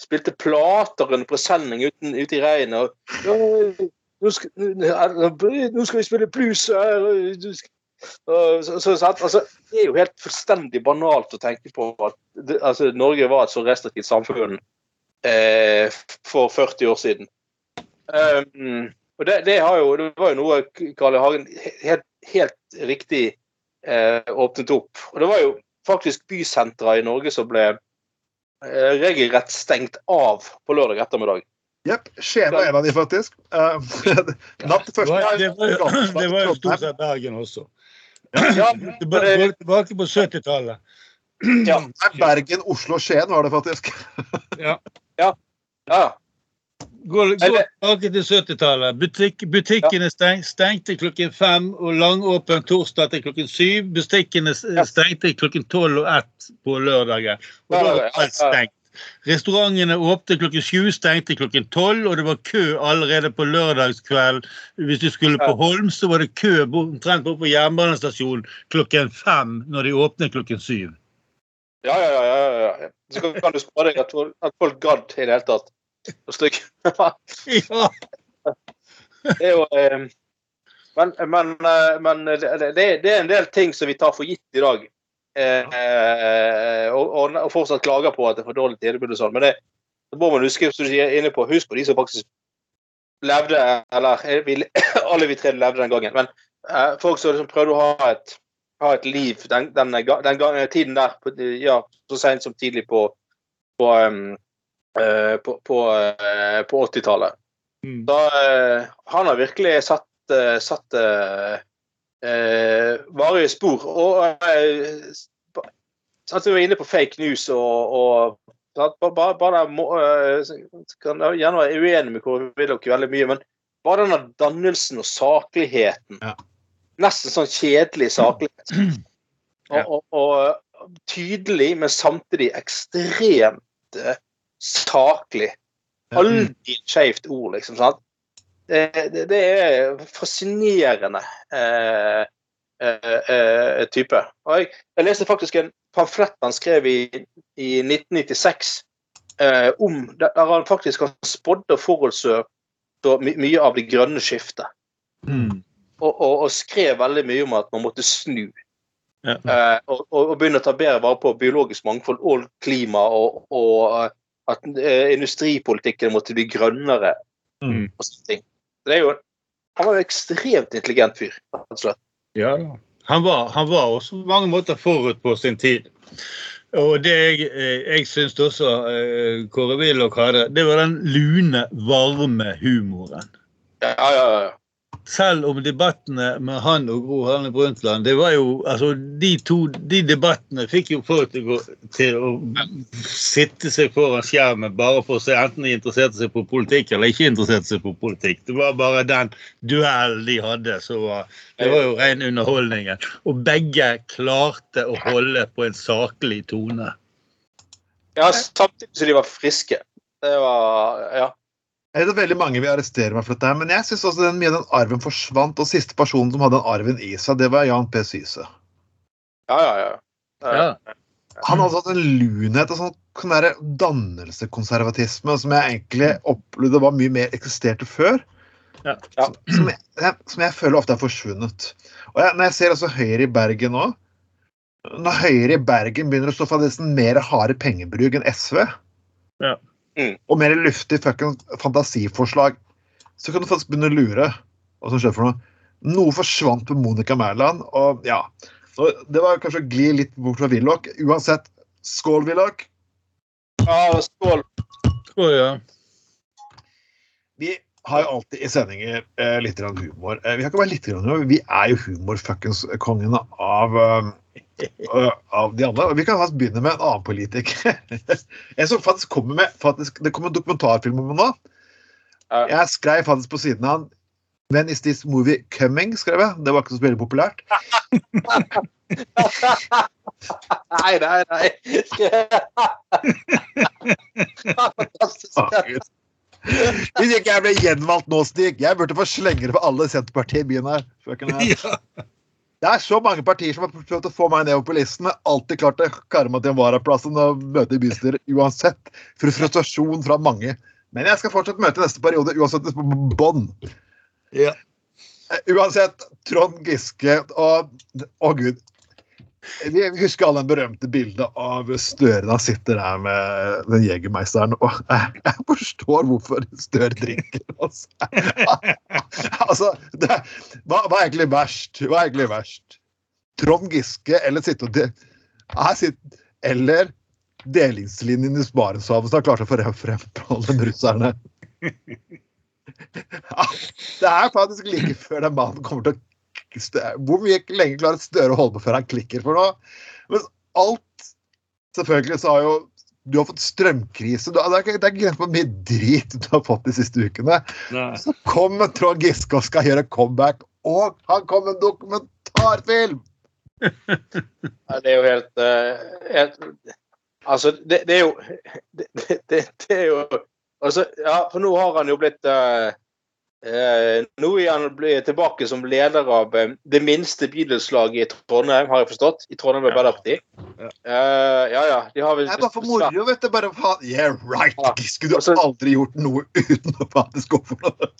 spilte plater under presenning uten, ute i regnet. Og, nå, skal, nå skal vi spille blues her. og du skal-» og så, så, altså, det er jo helt fullstendig banalt å tenke på at det, altså, Norge var et så restriktivt samfunn eh, for 40 år siden. Um, og det, det, jo, det var jo noe Karl. Hagen helt, helt riktig eh, åpnet opp. Og det var jo faktisk bysentra i Norge som ble eh, regelrett stengt av på lørdag ettermiddag. Jepp. Skien var en av de, faktisk. Uh, natt til første var, det, var, jo- var stort sett Bergen også. Ja, Tilbake, gå tilbake på 70-tallet. ja, Bergen, Oslo, Skien var det faktisk. Ja. ja. Gå, gå tilbake til 70-tallet. Butikk, butikkene steng, stengte klokken fem og langåpen torsdag til klokken syv. Butikkene Ja. stengte klokken tolv og ett på lørdagen. Og da var ja, alt stengt. Restaurantene åpnet klokken sju, stengte klokken tolv, og det var kø allerede på lørdagskveld. Hvis du skulle på Holm, så var det kø omtrent på jernbanestasjonen klokken fem når de åpnet klokken syv. Ja, ja, ja. ja, ja. Så kan- kan du spørre deg at folk gadd i det hele tatt. Å stykke. Ja. Det er jo eh, Men, men, eh, men det, det, er en del ting som vi tar for gitt i dag. Eh, og, og, og fortsatt klager på at det er for dårlig tilbud og sånn. Men det, det må man huske, som du er inne på, husk på de som faktisk levde Eller eh, vi, alle vi tre levde den gangen. Men eh, folk som liksom prøvde å ha et, ha et liv den, den, den, den, tiden der, på, ja, så sent som tidlig på, på, um, på, på, eh, på 80-tallet. Mm. Da, eh, han har virkelig satt, eh, satt eh, eh, varige spor. Og eh, at vi var inne på fake news og, og bare, bare må, eh, kan jeg gjerne være uenig med Kåre vi veldig mye, men bare denne dannelsen og sakligheten. Ja. Nesten sånn kjedelig saklighet. Ja. Og, og, og tydelig, men samtidig ekstremt eh, saklig. Aldri et skjevt ord, liksom. sant? Det, det, det er fascinerende eh, eh, eh, type. Og jeg, jeg leste faktisk en pamflett han skrev i, i 1996 eh, om der han faktisk har spådd og forutså så mye av det grønne skiftet. Mm. Og, og, og skrev veldig mye om at man måtte snu. Ja. Eh, og, og, begynne å ta bedre vare på biologisk mangfold og klima, og, og eh, at eh, industripolitikken måtte bli grønnere. Mm. og sånne ting. Det er jo, han var jo ekstremt intelligent fyr. Altså. Ja. Han var, han var også på mange måter forut på sin tid. Og det jeg, eh, jeg syns også eh, Kåre Willoch hadde, det var den lune, varme humoren. Ja, ja, ja. Selv om debattene med han og Gro Harne Brundtland det var jo, altså De to de debattene fikk jo folk til å, til å sitte seg foran skjermen bare for å se enten de interesserte seg på politikk eller ikke interesserte seg på politikk. Det var bare den duellen de hadde. så var, Det var jo ren underholdningen. Og begge klarte å holde på en saklig tone. ja samtidig som de var friske. Det var Ja. Jeg vet at veldig mange vil arrestere meg for dette, men jeg syns også den, mye av den arven forsvant. Og siste personen som hadde den arven i seg, det var Jan P. Syse. Ja, ja, ja. Ja. Han hadde hatt en lunhet og sånn, sånn dannelsekonservatisme som jeg egentlig opplevde var mye mer eksisterte før. Ja. Ja. Som, som, jeg, som jeg føler ofte er forsvunnet. Og jeg, når jeg ser altså Høyre i Bergen nå Når Høyre i Bergen begynner å stå for nesten mer harde pengebruk enn SV, Ja. Mm. og mer luftig fuckings fantasiforslag, så kan du faktisk begynne å lure hva som skjer for noe. Noe forsvant på Monica Mæland, og ja Det var kanskje å gli litt bort fra Willoch. Uansett, skål, Willoch. ja, skål. Skål, ja. Vi har jo alltid i sendinger eh, litt grann humor. Eh, vi har ikke bare litt grann humor, vi er jo humor-fuckings-kongene av, uh, av de andre. Og vi kan faktisk begynne med en annen politiker. en som faktisk kommer med faktisk, Det kommer en dokumentarfilm om ham nå. Jeg skrev faktisk på siden av han When is this movie coming? skrev jeg. Det var ikke så veldig populært. Nei, nei, nei. Fantastisk. Hvis ikke jeg ble gjenvalgt nå, Stig Jeg burde få slengere på alle Senterpartiet i byen her. Ja. Det er så mange partier som har prøvd å få meg nedover på listen. men alltid klart å karre meg til en varaplass og møte i bystyret uansett. Frustrasjon fra mange. Men jeg skal fortsatt møte neste periode, uansett på bånn. Ja. Eh, Uansett, Trond Giske og Å, gud. Vi husker alle den berømte bildet av Støre da sitter der med den jegermeisteren. Og jeg, forstår hvorfor Støre drikker. Altså, altså det, hva, hva er egentlig verst? Hva er egentlig verst? Trond Giske eller sitte og de, sitter, Eller delingslinjen i Barentshavet som har klart å få frem på alle russerne. Det er faktisk like før den mannen kommer til å hvor mye lenge klarer Støre å holde på før han klikker for noe? Men alt Selvfølgelig så har jo du har fått strømkrise. Du, det er ikke grenser på hvor mye drit du har fått de siste ukene. Nei. Så kommer Trond Giske og skal gjøre comeback, og han kom med en dokumentarfilm! Nei, det er jo helt, uh, helt Altså, det, det er jo det, det, det er jo Altså, ja, for nå har han jo blitt eh, eh, Nå er han tilbake som leder av eh, det minste bydelslaget i Trondheim, har jeg forstått. I Trondheim Arbeiderparti. Ja. Uh, ja ja. De har vel Det er bare for moro, vet du. Bare faen. Yeah, right. Ja. Skulle du Altså- aldri gjort noe uten å faktisk gå for noe.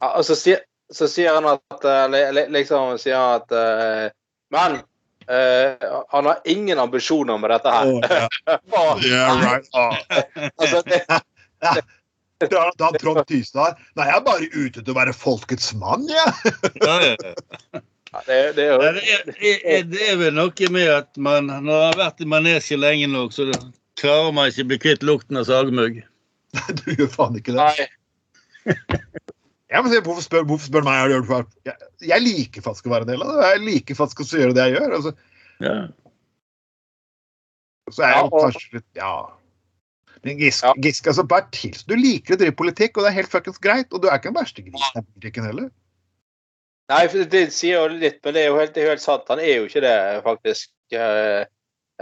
Ja, og så sier, så sier han at eh, li- li- Liksom sier han at uh, Men uh, han har ingen ambisjoner med dette her. Oh, yeah. Yeah, right. Altså, det, Da, da Trond Tystad Nei, jeg er bare ute til å være folkets mann, jeg. Ja, ja. ja, det, det er Det er, det er vel noe med at man, når man har vært i manesje lenge nok, så klarer man ikke å bli kvitt lukten av sagmugg. Du gjør faen ikke det. Nei. Jeg må si, hvorfor spør, hvorfor spør meg? Har gjort det? Jeg, jeg liker faktisk å være en del av det. Jeg liker faktisk å gjøre det jeg gjør. Altså, Ja. så er jeg Ja, og- kanskje litt Ja. Giske, Ja. Giske altså, til. Du liker å drive politikk, og det er helt fuckings greit. Og du er ikke den verste grisen i politikken heller. Nei, det sier jo litt, men det er jo helt, helt sant. Han er jo ikke det, faktisk, uh,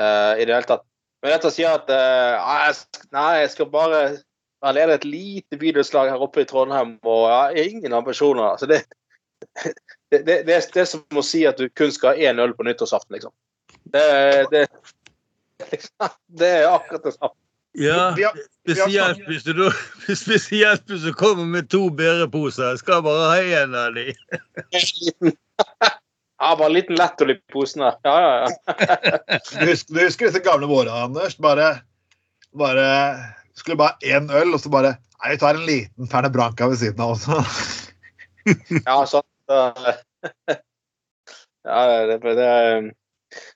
uh, i det hele tatt. Men dette sier at uh, nei, jeg skal bare Han leder et lite bydelslag her oppe i Trondheim, og jeg har ingen ambisjoner. Altså det, det, det, det, er- som å si at du kun skal ha én øl på nyttårsaften, liksom. Det, det, det er akkurat det samme. Ja. Spesielt hvis du da Spesielt hvis du kommer med to bæreposer. Jeg skal bare ha én av de. Ja, bare en liten lettøl i posen her. Ja, ja, ja. Du husker, du husker disse gamle våre, Anders? Bare, bare Skulle bare ha én øl, og så bare Nei, vi tar en liten Ferne Branca ved siden av også. Ja, sant. Så- Ja, det, det, det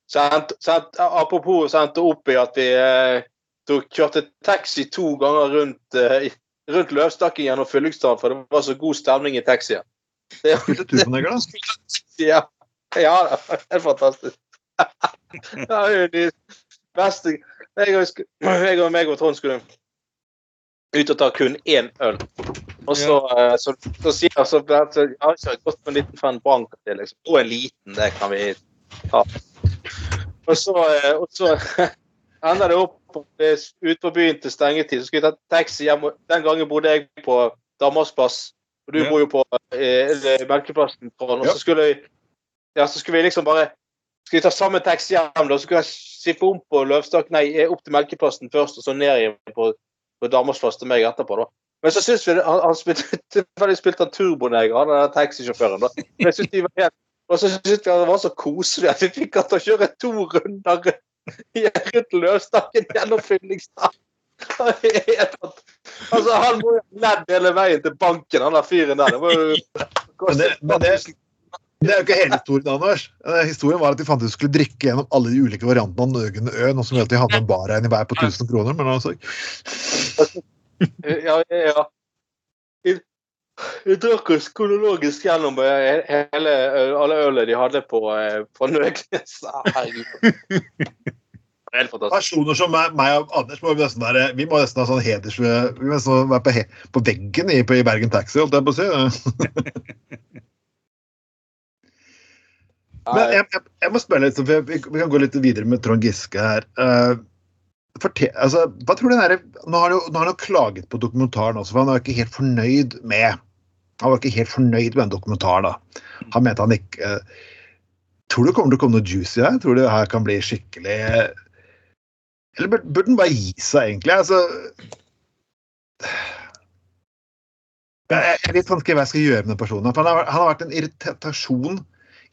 sant, sant, Apropos sendte opp i at vi eh, tok, kjørte taxi to ganger rundt, uh, rundt Løvstakken gjennom Fyllingsdalen, for det var så god stemning i taxien. Det, turboneger, ja, ja, det er helt fantastisk. Det er jo de beste Jeg og, jeg og meg og Trond skulle ut og ta kun én øl. Og så, ja. så, så sier jeg så, så, ja, så gått med en liten Fan Branca til, liksom. Og en liten, det kan vi ta. Og så, eh, og så ender det opp ut på byen til stengetid. Så skulle jeg ta taxi hjem. Den gangen bodde jeg på Danmarksplass, og du Ja. bor jo på eh, Melkeplassen. Og så skulle vi ja, så skulle vi liksom bare Skal vi ta samme taxi hjem, da? Så skulle jeg sippe om på Løvstak, nei, eh, opp til Melkeplassen først, og så ned igjen på, på Danmarksplass til meg etterpå, da. Men så syns vi han, han spilte, spilte han turboneger, han der taxisjåføren. da. Men Jeg synes de var helt, og så syntes vi det var så koselig at vi fikk han til å kjøre to runder rundt Løvstakken gjennom Fyllingsdal. Altså, han må jo ha ledd hele veien til banken, han der fyren der. Det var jo Men det, men det, det er jo ikke hele historien, Anders. Eh, Historien var at de fant ut skulle drikke gjennom alle de ulike variantene av Nøgen Ø, nå som gjør at de hadde en bar i hver på 1000 kroner. Men altså, Ja, ja. Vi, vi drakk oss kronologisk gjennom eh, hele, alle ølene de hadde på, eh, på Nøgnes. Herregud. Helt fantastisk. personer som meg, meg og Anders må vi nesten være Vi må nesten ha sånn heders... Vi må nesten være på, he, på veggen i, på, i Bergen Taxi, holdt jeg på å si. Men jeg, jeg, jeg må spørre litt, for vi, vi kan gå litt videre med Trond Giske her. Uh, fortel, altså, hva tror du den der, Nå har han nå har han klaget på dokumentaren også, for han var ikke helt fornøyd med han var ikke helt fornøyd med den dokumentaren. da. Han mente han ikke uh, Tror du det kommer til å komme noe juicy her? Tror du det her kan bli skikkelig Eller bur- burde den bare gi seg, egentlig? Altså Jeg er litt vanskelig hva jeg skal gjøre med den personen. For han har, han har vært en irritasjon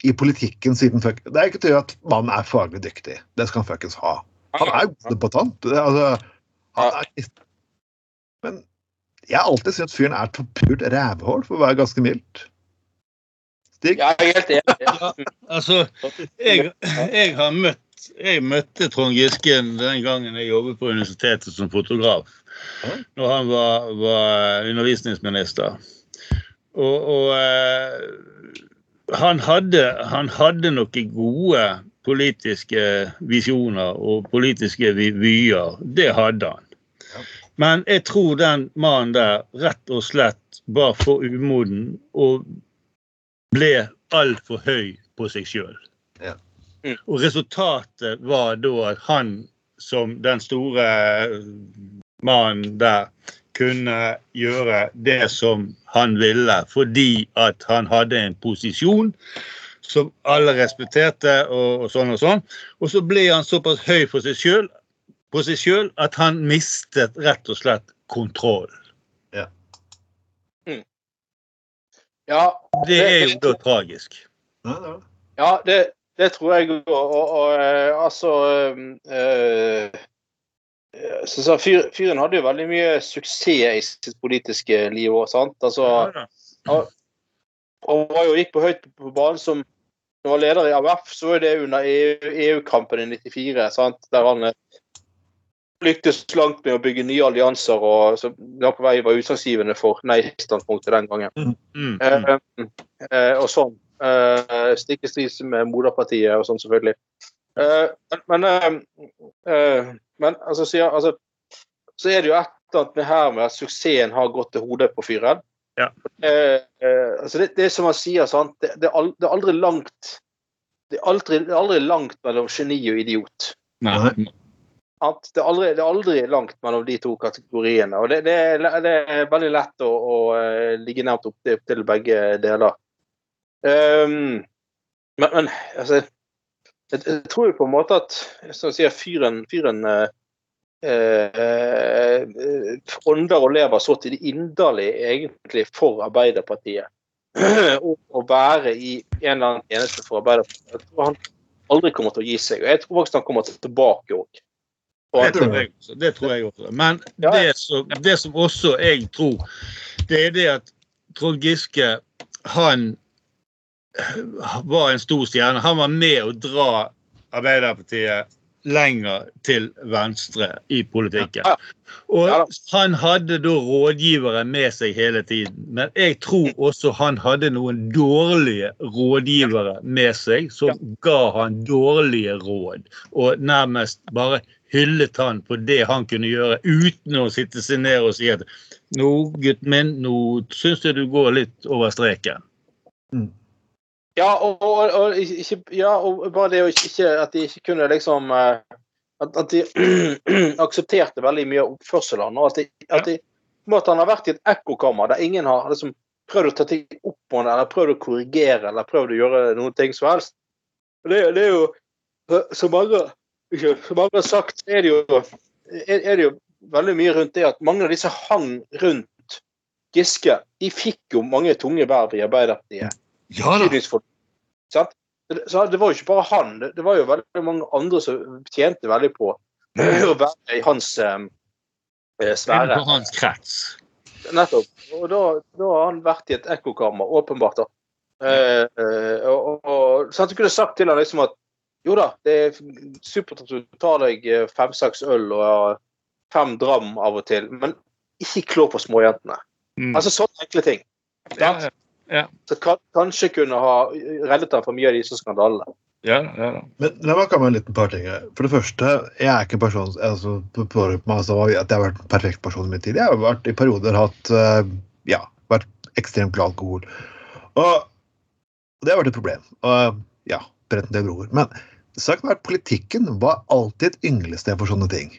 i politikken siden fuck. Det er ikke til å gjøre at mannen er faglig dyktig. Det skal han fuckings ha. Han er jo debattant. Altså, han er, men jeg har alltid syntes fyren er et pult rævhål, for å være ganske mildt. Stig? Ja, jeg er helt enig. Altså, jeg, jeg har møtt Jeg møtte Trond Gisken den gangen jeg jobbet på universitetet som fotograf. Når han var, var undervisningsminister. Og, og eh, han hadde, han hadde noen gode politiske visjoner og politiske vyer. Det hadde han. Men jeg tror den mannen der rett og slett var for umoden og ble altfor høy på seg sjøl. Ja. Mm. Og resultatet var da at han som den store mannen der kunne gjøre det som han ville, fordi at han hadde en posisjon som alle respekterte, og, og sånn og sånn. Og så ble han såpass høy for seg sjøl på seg sjøl at han mistet rett og slett kontroll. Ja, Det er jo da tragisk. Ja, ja. ja det, det tror jeg òg. Og, og, og eh, altså eh, eh, så, fyr, Fyren hadde jo veldig mye suksess i sitt politiske liv òg, sant? Altså, og, han var jo gikk på høyt på banen som når han var leder i AUF, så var det under EU-kampen i 94, sant? der han lyktes langt med å bygge nye allianser og så langt på vei var utslagsgivende for nei-standpunktet den gangen. Mm, mm. Eh, eh, og sånn. Eh, Stikk i strid med moderpartiet og sånn, selvfølgelig. Uh, men uh, eh, men altså, så, altså, så er det jo et eller annet med her med at suksessen har gått til hodet på fyren. Ja. Altså det, det er som han sier, sant? Det, det, er er aldri langt det er aldri, det er aldri langt mellom geni og idiot. Nei. At Det, er aldri, det er aldri langt mellom de to kategoriene. og Det, det, er, det er veldig lett å, å ligge nært opp til begge deler. Ehm, men, men altså jeg, jeg tror jo på en måte at som sier, fyren, fyren eh, eh, ånder og lever så til det inderlige egentlig for Arbeiderpartiet. Og å være i en eller annen tjeneste for Arbeiderpartiet. Jeg tror han aldri kommer til å gi seg. og Jeg tror faktisk han kommer tilbake òg. Det tror jeg også. Det tror jeg også. Men det som, det som også jeg tror, det er det at Trond Giske, han var en stor stjerne. Han var med å dra Arbeiderpartiet lenger til venstre i politikken. Og han hadde da rådgivere med seg hele tiden. Men jeg tror også han hadde noen dårlige rådgivere med seg som ga han dårlige råd. Og nærmest bare hyllet han på det han kunne gjøre, uten å sitte seg ned og si at nå, gutten min, nå syns jeg du går litt over streken. Ja, og, og, og, ikke, ja, og bare det å ikke, at de ikke kunne liksom eh, At, at de aksepterte veldig mye av oppførselen. Og at, de, at, de, måte han har vært i et ekkokammer der ingen har liksom prøvd å ta ting opp på han, eller prøvd å korrigere eller prøvd å gjøre noen ting som helst. Det, det er jo Som mange, som mange har sagt, er det, jo, er det jo veldig mye rundt det at mange av disse hang rundt Giske. De fikk jo mange tunge verv i Arbeiderpartiet Ja da. Så det var jo ikke bare han, det, var jo veldig mange andre som tjente veldig på å være i hans eh, sfære. På hans krets. Nettopp. Og da, da har han vært i et ekkokammer, åpenbart. da. Ja. eh, og, og, og, så han kunne sagt til han liksom at jo da, det er supert at du tar deg eh, fem-seks øl og fem dram av og til, men ikke klå på småjentene. Mm. Altså sånne enkle ting. ja, sant? Ja, Så kan, kanskje kunne ha reddet ham for mye av disse skandalene. ja, ja, ja. Men la meg komme med en liten par ting. For det første, jeg er ikke en person altså, på- på meg som at jeg har vært en perfekt person i min tid. Jeg har vært i perioder hatt eh, ja, vært ekstremt glad i alkohol. Og det har vært et problem. Og ja, bretten til broer. Men saken er at politikken var alltid et ynglested for sånne ting.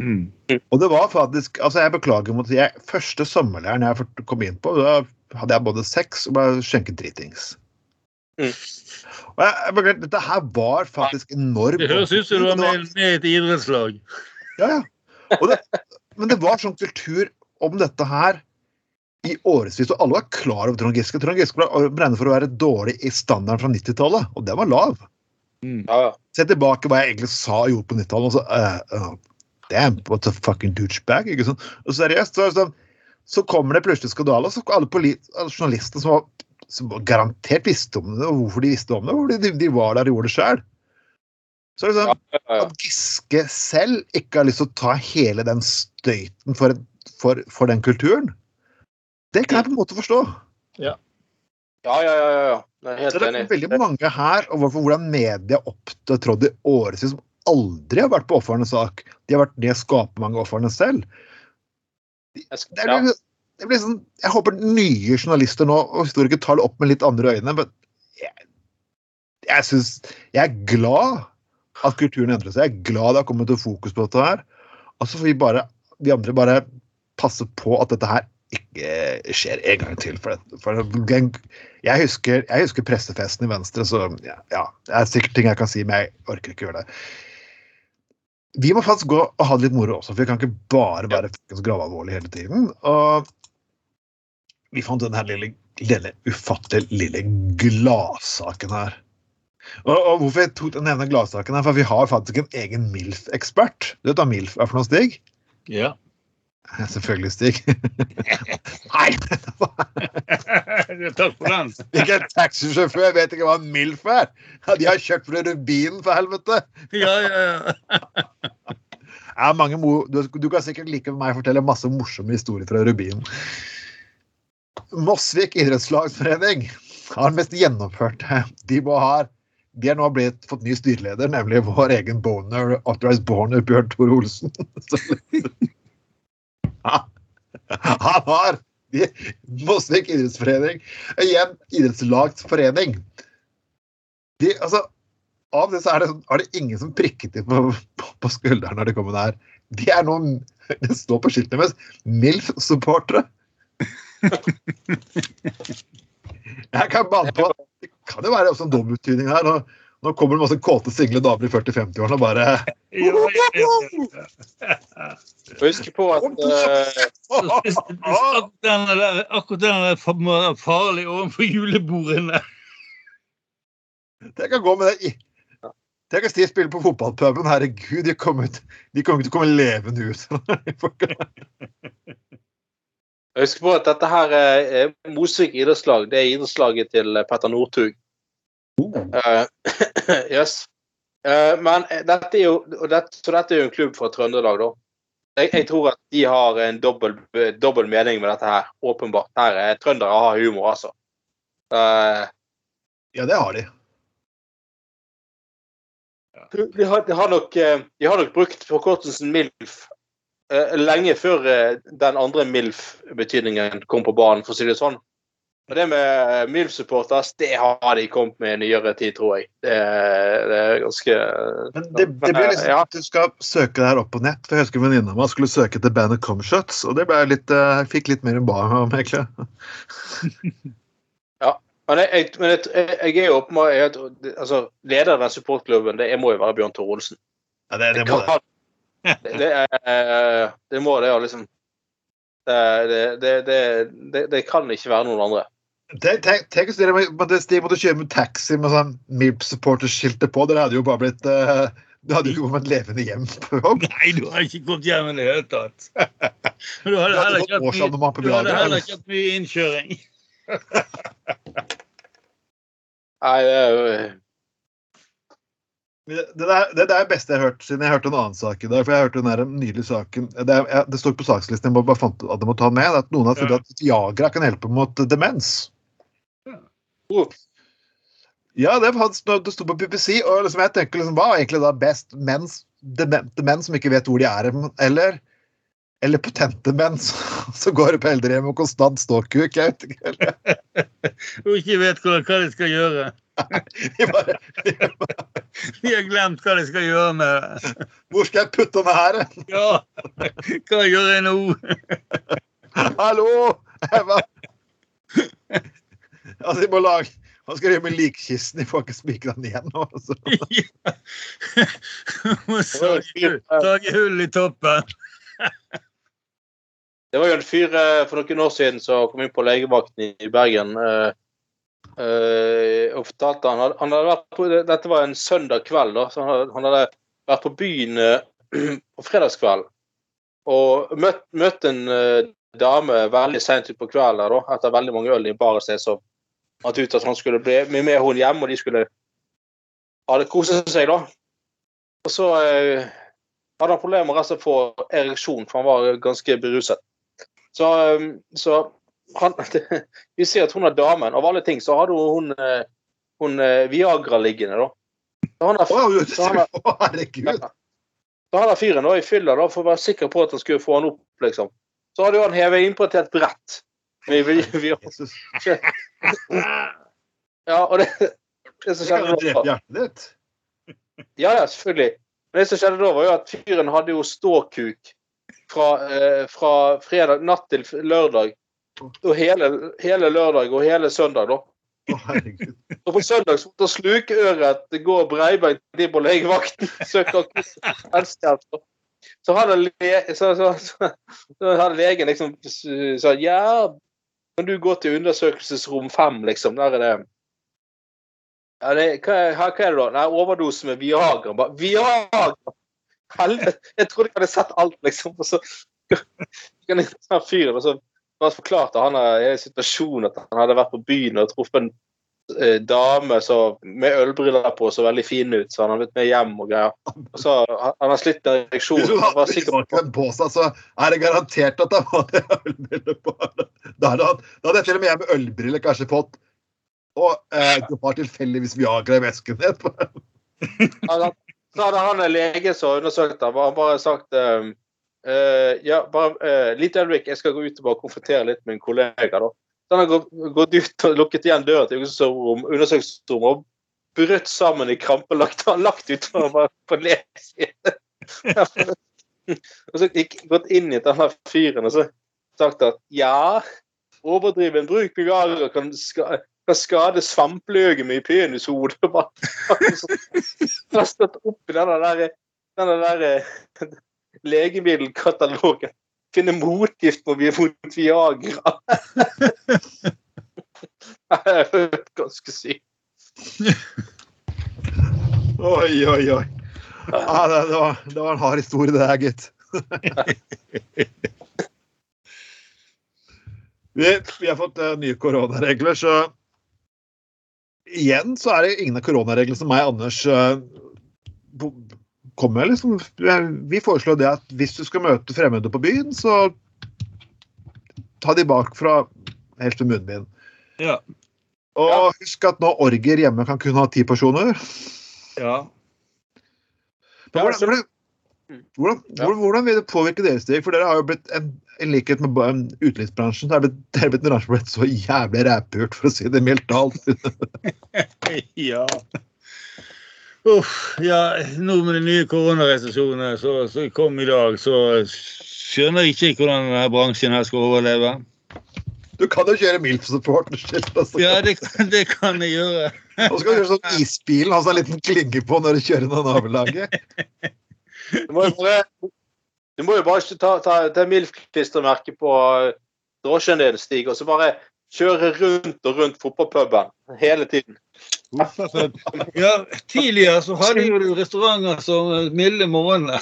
Mm. Og det var faktisk altså Jeg beklager mot jeg, Første sommerleiren jeg kom inn på, da hadde jeg både sex og ble skjenket dritings. Mm. Og jeg, jeg beklager, Dette her var faktisk enormt Det høres ut som du var med, i et idrettslag. Ja, ja. Det, men det var sånn kultur om dette her i årevis, og alle var klar over Trond Giske. Trond Giske ble regnet for å være dårlig i standarden fra 90-tallet, og den var lav. Mm. Ja, ja. Se tilbake hva jeg egentlig sa og gjorde på 90-tallet, og så uh, uh, Damn, what a fucking douchebag. ikke sant? Og seriøst, så, så, sånn, så kommer det plutselig skandaler, så alle, alle journalistene som, var, som garantert visste om det, og hvorfor de visste om det, fordi de, de var der og gjorde det sjøl. Så er det sånn, Ja, ja. at Giske selv ikke har lyst til å ta hele den støyten for, for, for den kulturen, det kan jeg på en måte forstå. Ja, ja, ja. ja. Jeg er helt enig. det er veldig mange her, og hvordan media opptrådte i årevis som aldri har vært på ofrenes sak. De har vært det skaper mange ofrene selv. Det ja. blir, det blir sånn, jeg håper nye journalister nå og historikere tar det opp med litt andre øyne. Men jeg, jeg synes, jeg er glad at kulturen endrer seg. Jeg er glad det har kommet til fokus på dette her. Og så får vi bare, de andre bare passe på at dette her ikke skjer en gang til. For, det, for det, jeg, husker, jeg husker pressefesten i Venstre, så ja, ja, det er sikkert ting jeg kan si, men jeg orker ikke gjøre det. Vi må faktisk gå og ha det litt moro også, for vi kan ikke bare være ja. gravalvorlige hele tiden. Og vi fant denne lille, lille ufattelig lille gladsaken her. Og, og hvorfor jeg tok nevner gladsaken her, for vi har faktisk en egen MILF-ekspert. Du vet hva MILF er for noe, Stig? Ja. Selvfølgelig, Stig. Nei! Takk for den. Ikke en taxisjåfør vet ikke hva en MILF er! De har kjørt for Rubinen, for helvete! Ja, ja, ja. Ja, du, du kan sikkert like meg fortelle masse morsomme historier fra Rubinen. Mosvik idrettslagsforening har mest gjennomførte. De, ha, de har nå blitt, fått ny styreleder, nemlig vår egen boner, authorized boner, Bjørn Tore Olsen. Han har Mosvik idrettsforening. Igjen idrettslagsforening. De, altså, av det så er det, sånn- er det ingen som prikket dem på, på, på skulderen når de kom der. De er nå Det står på skiltene deres MILF-supportere. Jeg kan banne på Det kan jo være også en dobbeltbetydning her. Nå, nå kommer det masse kåte, single damer i 40-50-årene og bare ja, ja, ja. Husk på at uh... Akkurat den der, akkurat den der fa- farlig overfor julebordene. Tenk å gå med det i Tenk å Stiv spille på fotballpuben. Herregud, de kommer ut- de kommer ikke til å komme levende ut. Husk på at dette her er Mosvik idrettslag. Det er idrettslaget til Petter Northug. Eh, yes. uh, men dette er jo dette, Så dette er jo en klubb fra Trøndelag, da. Jeg, jeg tror at de har en dobbel, mening med dette her. Åpenbart. Her er Trøndere har humor, altså. Uh, Ja, det har de. de, har, de, har nok, eh, de har nok brukt forkortelsen MILF eh, lenge før eh, den andre MILF-betydningen kom på banen, for å si det sånn. Og det med MILF-supporters, det har de kommet med i nyere tid, tror jeg. Det, det er ganske Men det, det blir liksom Ja. at du skal søke det her opp på nett. for Jeg husker venninna mi skulle søke etter bandet Comshots, og det ble litt, jeg fikk litt mer enn ba om, egentlig. Men jeg, men jeg, jeg er jo åpenbart altså, Leder av den supportklubben, det må jo være Bjørn Tore Olsen. Ja, det, det må det. Det, det, er, det må det, ja, liksom. Det, det, det, det, det, det kan ikke være noen andre. Tenk, hvis dere måtte, måtte kjøre med taxi med sånn MILP-supporterskilter på. Dere hadde jo bare blitt uh, Du hadde jo ikke kommet levende hjem på jobb. Nei, du har ikke kommet hjem i det hele tatt. Du hadde hadde heller ikke hatt mye, du hadde heller ikke hatt mye innkjøring. Nei, det er jo Det, det, der, det der er det beste jeg har hørt siden jeg hørte en annen sak i dag. For jeg hørte den der nylige saken Det, er, jeg, det står ikke på sakslisten, jeg bare fant at jeg må ta den med. At noen har trodd at Viagra kan hjelpe mot demens. Ja, det, det sto på BBC, og liksom jeg tenker liksom, hva er egentlig da best? Mens, demente menn som ikke vet hvor de er, eller, eller potente menn som går på eldrehjem og konstant ståkuk? Jeg vet ikke. Og ikke vet hva, hva de skal gjøre. de bare, De har glemt hva de skal gjøre med det. hvor skal jeg putte den her? Ja, hva gjør jeg nå? Hallo! Jeg bare... Altså, de må lage Hva skal de gjøre med likkisten? De får ikke spikra den igjen nå. Altså. Ja. Må hull- i toppen. Det var jo en fyr eh, for noen år siden som kom inn på legevakten i Bergen. eh, eh, og fortalte han, han hadde vært på, Dette var en søndag kveld. da, så han hadde, han hadde vært på byen eh, på fredagskveld og møtt, møtt en eh, dame veldig seint utpå kvelden da, etter veldig mange øl i baret seg. Så fant ut at han skulle bli med, hun hjem, og de skulle ha det kose seg. da. Og så eh, hadde han problemer med å få ereksjon, for han var ganske beruset. Så, um, så han, Vi ser at hun er damen. Av alle ting så hadde hun, hun, hun eh, Viagra liggende, da. Så han er, Å, så han er, så han er fyren da i fylla da, for å være sikker på at han skulle få han opp, liksom. Så hadde han hevet innpå til et brett. Med vil, vi, ja, og det, det som skjedde drepe da hjertet ditt. Ja, ja, selvfølgelig. Men det som skjedde da, var jo at fyren hadde jo ståkuk fra, eh, fra fredag natt til lørdag. Og hele, hele lørdag og hele søndag, da. Oh. Og på søndag så måtte slukøret gå breibeint de på legevakten. Søke helsehjelp. Så hadde, le, så, så, så, så hadde legen liksom sa ja, kan du gå til undersøkelsesrom fem, liksom. Der er det ja, det, hva, hva er det da? Nei, overdose med Viagra. Bare, Viagra! Helvete! Jeg trodde jeg hadde sett alt, liksom. Og så kan jeg ta fyren, og så forklarte han i situasjonen situasjon at han hadde vært på byen og truffet en eh, dame så, med ølbriller på så veldig fin ut, så han har blitt med hjem og greier. Så han han har slitt med ereksjon. Hvis du hadde sikker på seg, så er det garantert at han hadde ølbriller på. Da hadde, da hadde til og med jeg med ølbriller kanskje fått Og eh, du har tilfeldigvis Viagra i vesken din. Så hadde han en lege som undersøkte ham, han bare sagt ehm, eh, Ja, bare uh, litt øyeblikk, jeg skal gå ut og bare konfrontere litt med en kollega, da. Han har gått, ut og lukket igjen døra til undersøkelsesrom- undersøkelsesrommet og brutt sammen i krampe, lagt, lagt ut og bare på ledsiden. og så gikk, gått inn i denne fyren og så sagt at ja, overdriven bruk Viagra kan, ska, kan skade svampløgeme i penishodet. Bare stått opp i denne der, denne der eh, legemiddelkatalogen. Finne motgift mot Viagra. Det er ganske sykt. Oi, oi, oi. Ja, det, det, var, det var en hard historie, det her, gitt. vi, vi har fått uh, nye koronaregler, så igjen så er det ingen av koronareglene som meg Anders bo- kommer. Liksom. Vi foreslår det at hvis du skal møte fremmede på byen, så ta de bakfra, helst med munnbind. Ja. Og Ja. husk at nå orger hjemme kan kun ha ti personer. ja. Men hvordan, hvordan, hvordan, hvordan, hvordan vil det påvirke deres steg? For dere har jo blitt en, i likhet med utelivsbransjen, så er det er blitt en bransje som har blitt så jævlig rævpult, for å si det mildt talt. Ja. Uff, ja, nå med de nye koronarestriksjonene som kom i dag, så skjønner jeg ikke hvordan denne bransjen her skal overleve. Du kan jo kjøre MILF-support. Altså. Ja, det, kan- det kan jeg gjøre. Og så kan du gjøre sånn isbilen, ha en liten klinge på når du kjører noen nabolaget. Du må jo bare, du må jo bare ikke ta, ta, ta MILF-klistremerket på eh, drosjen din, Stig, og så bare kjøre rundt og rundt fotballpuben hele tiden. Ja, tidligere så hadde jo du restauranter som milde måne.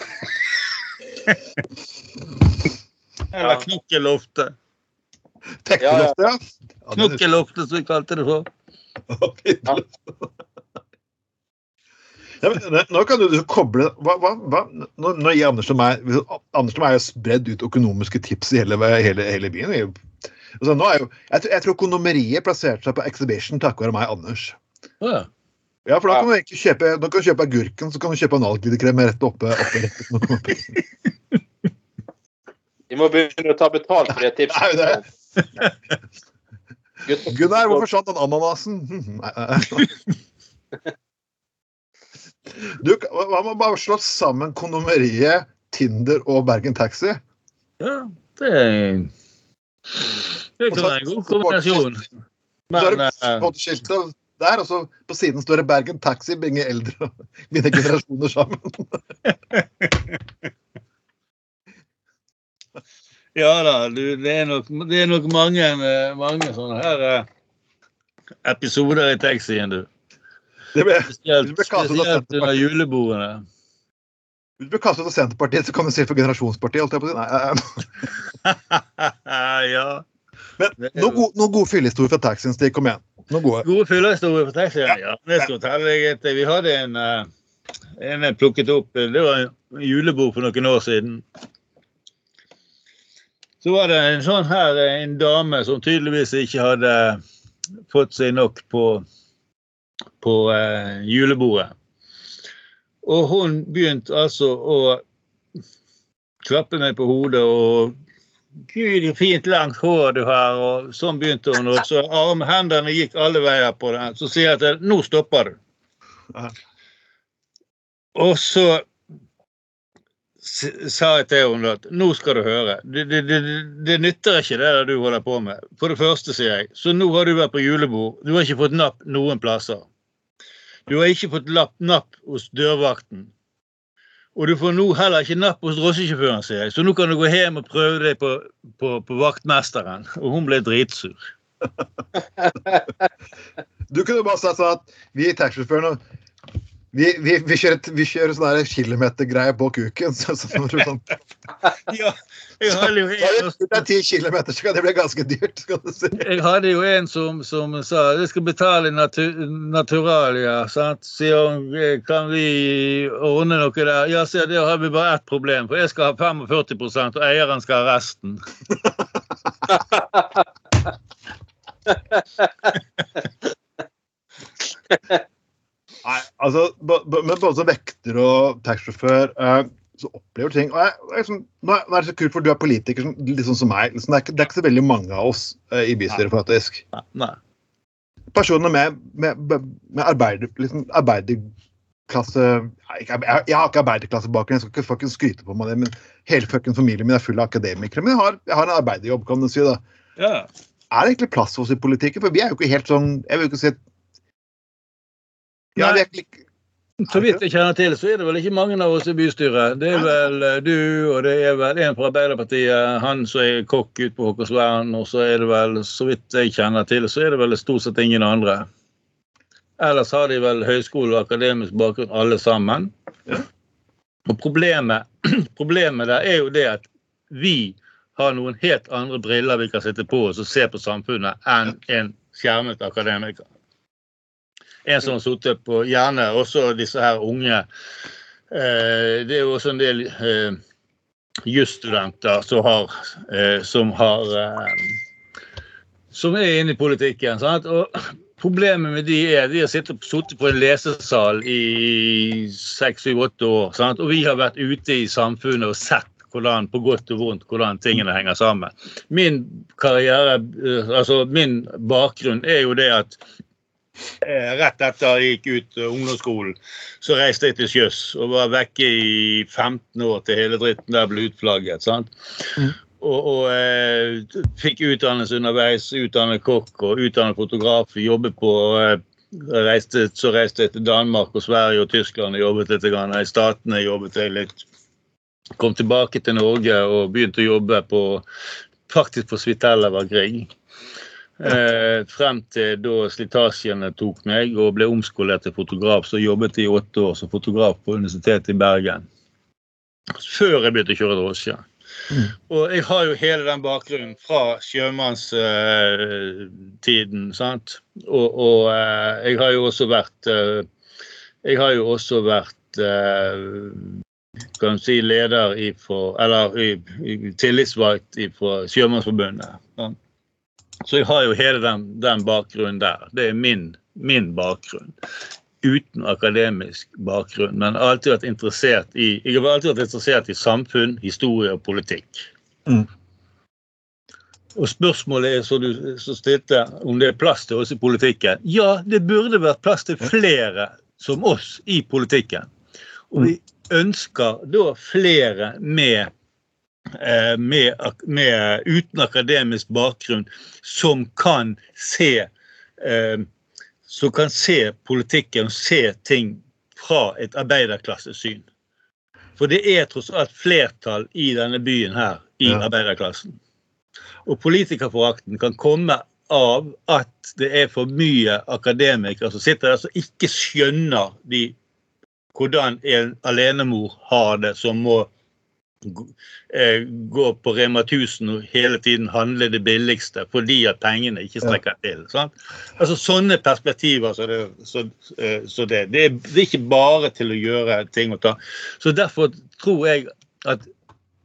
Eller. Knokkeloftet. Teknoloftet, ja. ja. Knokkeloftet, som vi kalte det for. Ja, men, nå- kan du, du koble hva, hva, hva, nå, nå gir Anders og meg Anders og meg er spredd ut økonomiske tips i hele, hele, hele byen. Altså, nå er jo, jeg, tror- jeg tror kondomeriet plasserte seg på Exhibition takket være meg, Anders. Ja. Ja, for da kan du egentlig kjøpe, da kan du kjøpe agurken, så kan du kjøpe analgidekrem rett oppe. oppe rett Vi må begynne å ta betalt for det tipset. Nei, det- Gunnar, hvorfor forsvant den ananasen? Du, hva med bare slå sammen kondomeriet, Tinder og Bergen Taxi? ja, det er Det kan være en god kombinasjon. Så er Men der, og så på siden står det Bergen Taxi, bringer eldre og mine generasjoner sammen. ja da, du, det er nok, det er nok mange, eh, mange sånne her eh, episoder i taxien, du. Det ble, Spesielt, av spesielt under julebordene. du blir kastet av Senterpartiet, så kan du si for Generasjonspartiet. holdt jeg på å si. Nei, eh, ja. men noen gode, gode fyllehistorier fra taxien, Stig. Kom igjen. Noen gode. Gode fyllehistorier på taxien. Ja, det skal fortelle deg. at Vi hadde en, eh, en plukket opp. Det var en julebord for noen år siden. Så var det en sånn her, en dame som tydeligvis ikke hadde fått seg nok på, på eh, julebordet. Og hun begynte altså å klappe meg på hodet og Gud, så fint langt hår du har. Og sånn begynte hun. Og så armhendene gikk alle veier på den. Så sier jeg til henne nå stopper du. Og så sa jeg til henne at nå skal du høre. Det, det, det, det nytter ikke det der du holder på med. For det første, sier jeg. Så nå har du vært på julebord. Du har ikke fått napp noen plasser. Du har ikke fått napp hos dørvakten. Og du får nå heller ikke napp hos drosjesjåføren, sier jeg. Så nå kan du gå hjem og prøve deg på, på, på vaktmesteren. Og hun ble dritsur. Du kunne bare sagt sånn at vi taxisjåførene vi, vi, vi kjører, vi kjører sånn kilometergreie på kuken. Så, så, så, sånn. Ja, jeg hadde jo en, det det er ti kilometer, så kan det bli ganske dyrt. skal du si. jeg hadde jo en som, som sa jeg skal betale natu, naturalia. Sant? Sier "Eh, kan vi ordne noe der? Ja, sier det da har vi bare ett problem. For jeg skal ha 45 og eieren skal ha resten. Nei, altså, Men både som vekter og taxisjåfør eh, så opplever ting og jeg, liksom, nå er det så kult, for du er politiker som, litt sånn som meg. Liksom, det, er ikke, det er ikke så veldig mange av oss uh, i bystyret, faktisk. Nei, Nei. Personer med, med, med arbeider, liksom, arbeiderklasse jeg, jeg, jeg har ikke arbeiderklassebakgrunn, jeg skal ikke fucking skryte på meg det, men hele fucking familien min er full av akademikere. Men jeg har, jeg har en arbeiderjobb, kan du si. da. Ja. Er det egentlig plass for oss i politikken? For vi er jo ikke helt sånn Jeg vil ikke si at ja, Nei. vi er Så vidt jeg kjenner til, så er det vel ikke mange av oss i bystyret. Det er vel eh, du, og det er vel en fra Arbeiderpartiet, han som er kokk ute på Håkonsvern, og så er det vel, så vidt jeg kjenner til, så er det vel stort sett ingen andre. Ellers har de vel høyskole og akademisk bakgrunn alle sammen. Ja. Og problemet, problemet der er jo det at vi har noen helt andre briller vi kan sitte på oss og se på samfunnet enn en skjermet akademiker. En som har sittet på gjerne også disse her unge eh, Det er jo også en del eh, jusstudenter som har, eh, som har Som er inne i politikken. Sant? Og problemet med de er de har sittet på en lesesal i seks, syv, åtte år. Sant? Og vi har vært ute i samfunnet og sett hvordan, på godt og vondt hvordan tingene henger sammen. Min karriere, altså min bakgrunn er jo det at Rett etter jeg gikk ut eh, ungdomsskolen, så reiste jeg til sjøs og var vekke i 15 år til hele dritten der ble utflagget. sant? Mm. Og, og eh, fikk utdannelse underveis, utdannet kokk og utdannet fotograf. Jobbet på eh, reiste, Så reiste jeg til Danmark og Sverige og Tyskland og jobbet litt. Grann. I Statene jobbet jeg litt. Kom tilbake til Norge og begynte å jobbe på faktisk på Svitella var Grieg. Eh, frem til da slitasjene tok meg og ble omskolert til fotograf, så jobbet jeg i åtte år som fotograf på Universitetet i Bergen. Før jeg begynte å kjøre drosje. Mm. Og jeg har jo hele den bakgrunnen fra sjømannstiden, sant. Og, og uh, jeg har jo også vært uh, Jeg har jo også vært kan si leder i for, eller i, i, tillitsvalgt i for Sjømannsforbundet. sant? Så jeg har jo hele den, den bakgrunnen der. Det er min, min bakgrunn. Uten akademisk bakgrunn. Men har alltid vært interessert i, jeg har alltid vært interessert i samfunn, historie og politikk. Mm. Og spørsmålet er, som du så stilte, om det er plass til oss i politikken. Ja, det burde vært plass til flere som oss i politikken. Og vi ønsker da flere med eh, med, med, uten akademisk bakgrunn som kan se eh, som kan se politikken og se ting fra et arbeiderklassesyn. For det er tross alt flertall i denne byen her i Ja. arbeiderklassen. Og politikerforakten kan komme av at det er for mye akademikere som sitter der som ikke skjønner de, hvordan en alenemor har det, som må gå- eh, på Rema 1000 og hele tiden handle det billigste fordi at pengene ikke strekker til. Sant? Altså Sånne perspektiver så det, så, eh, så det. Det, er, det er ikke bare til å gjøre ting og ta. Så Derfor tror jeg at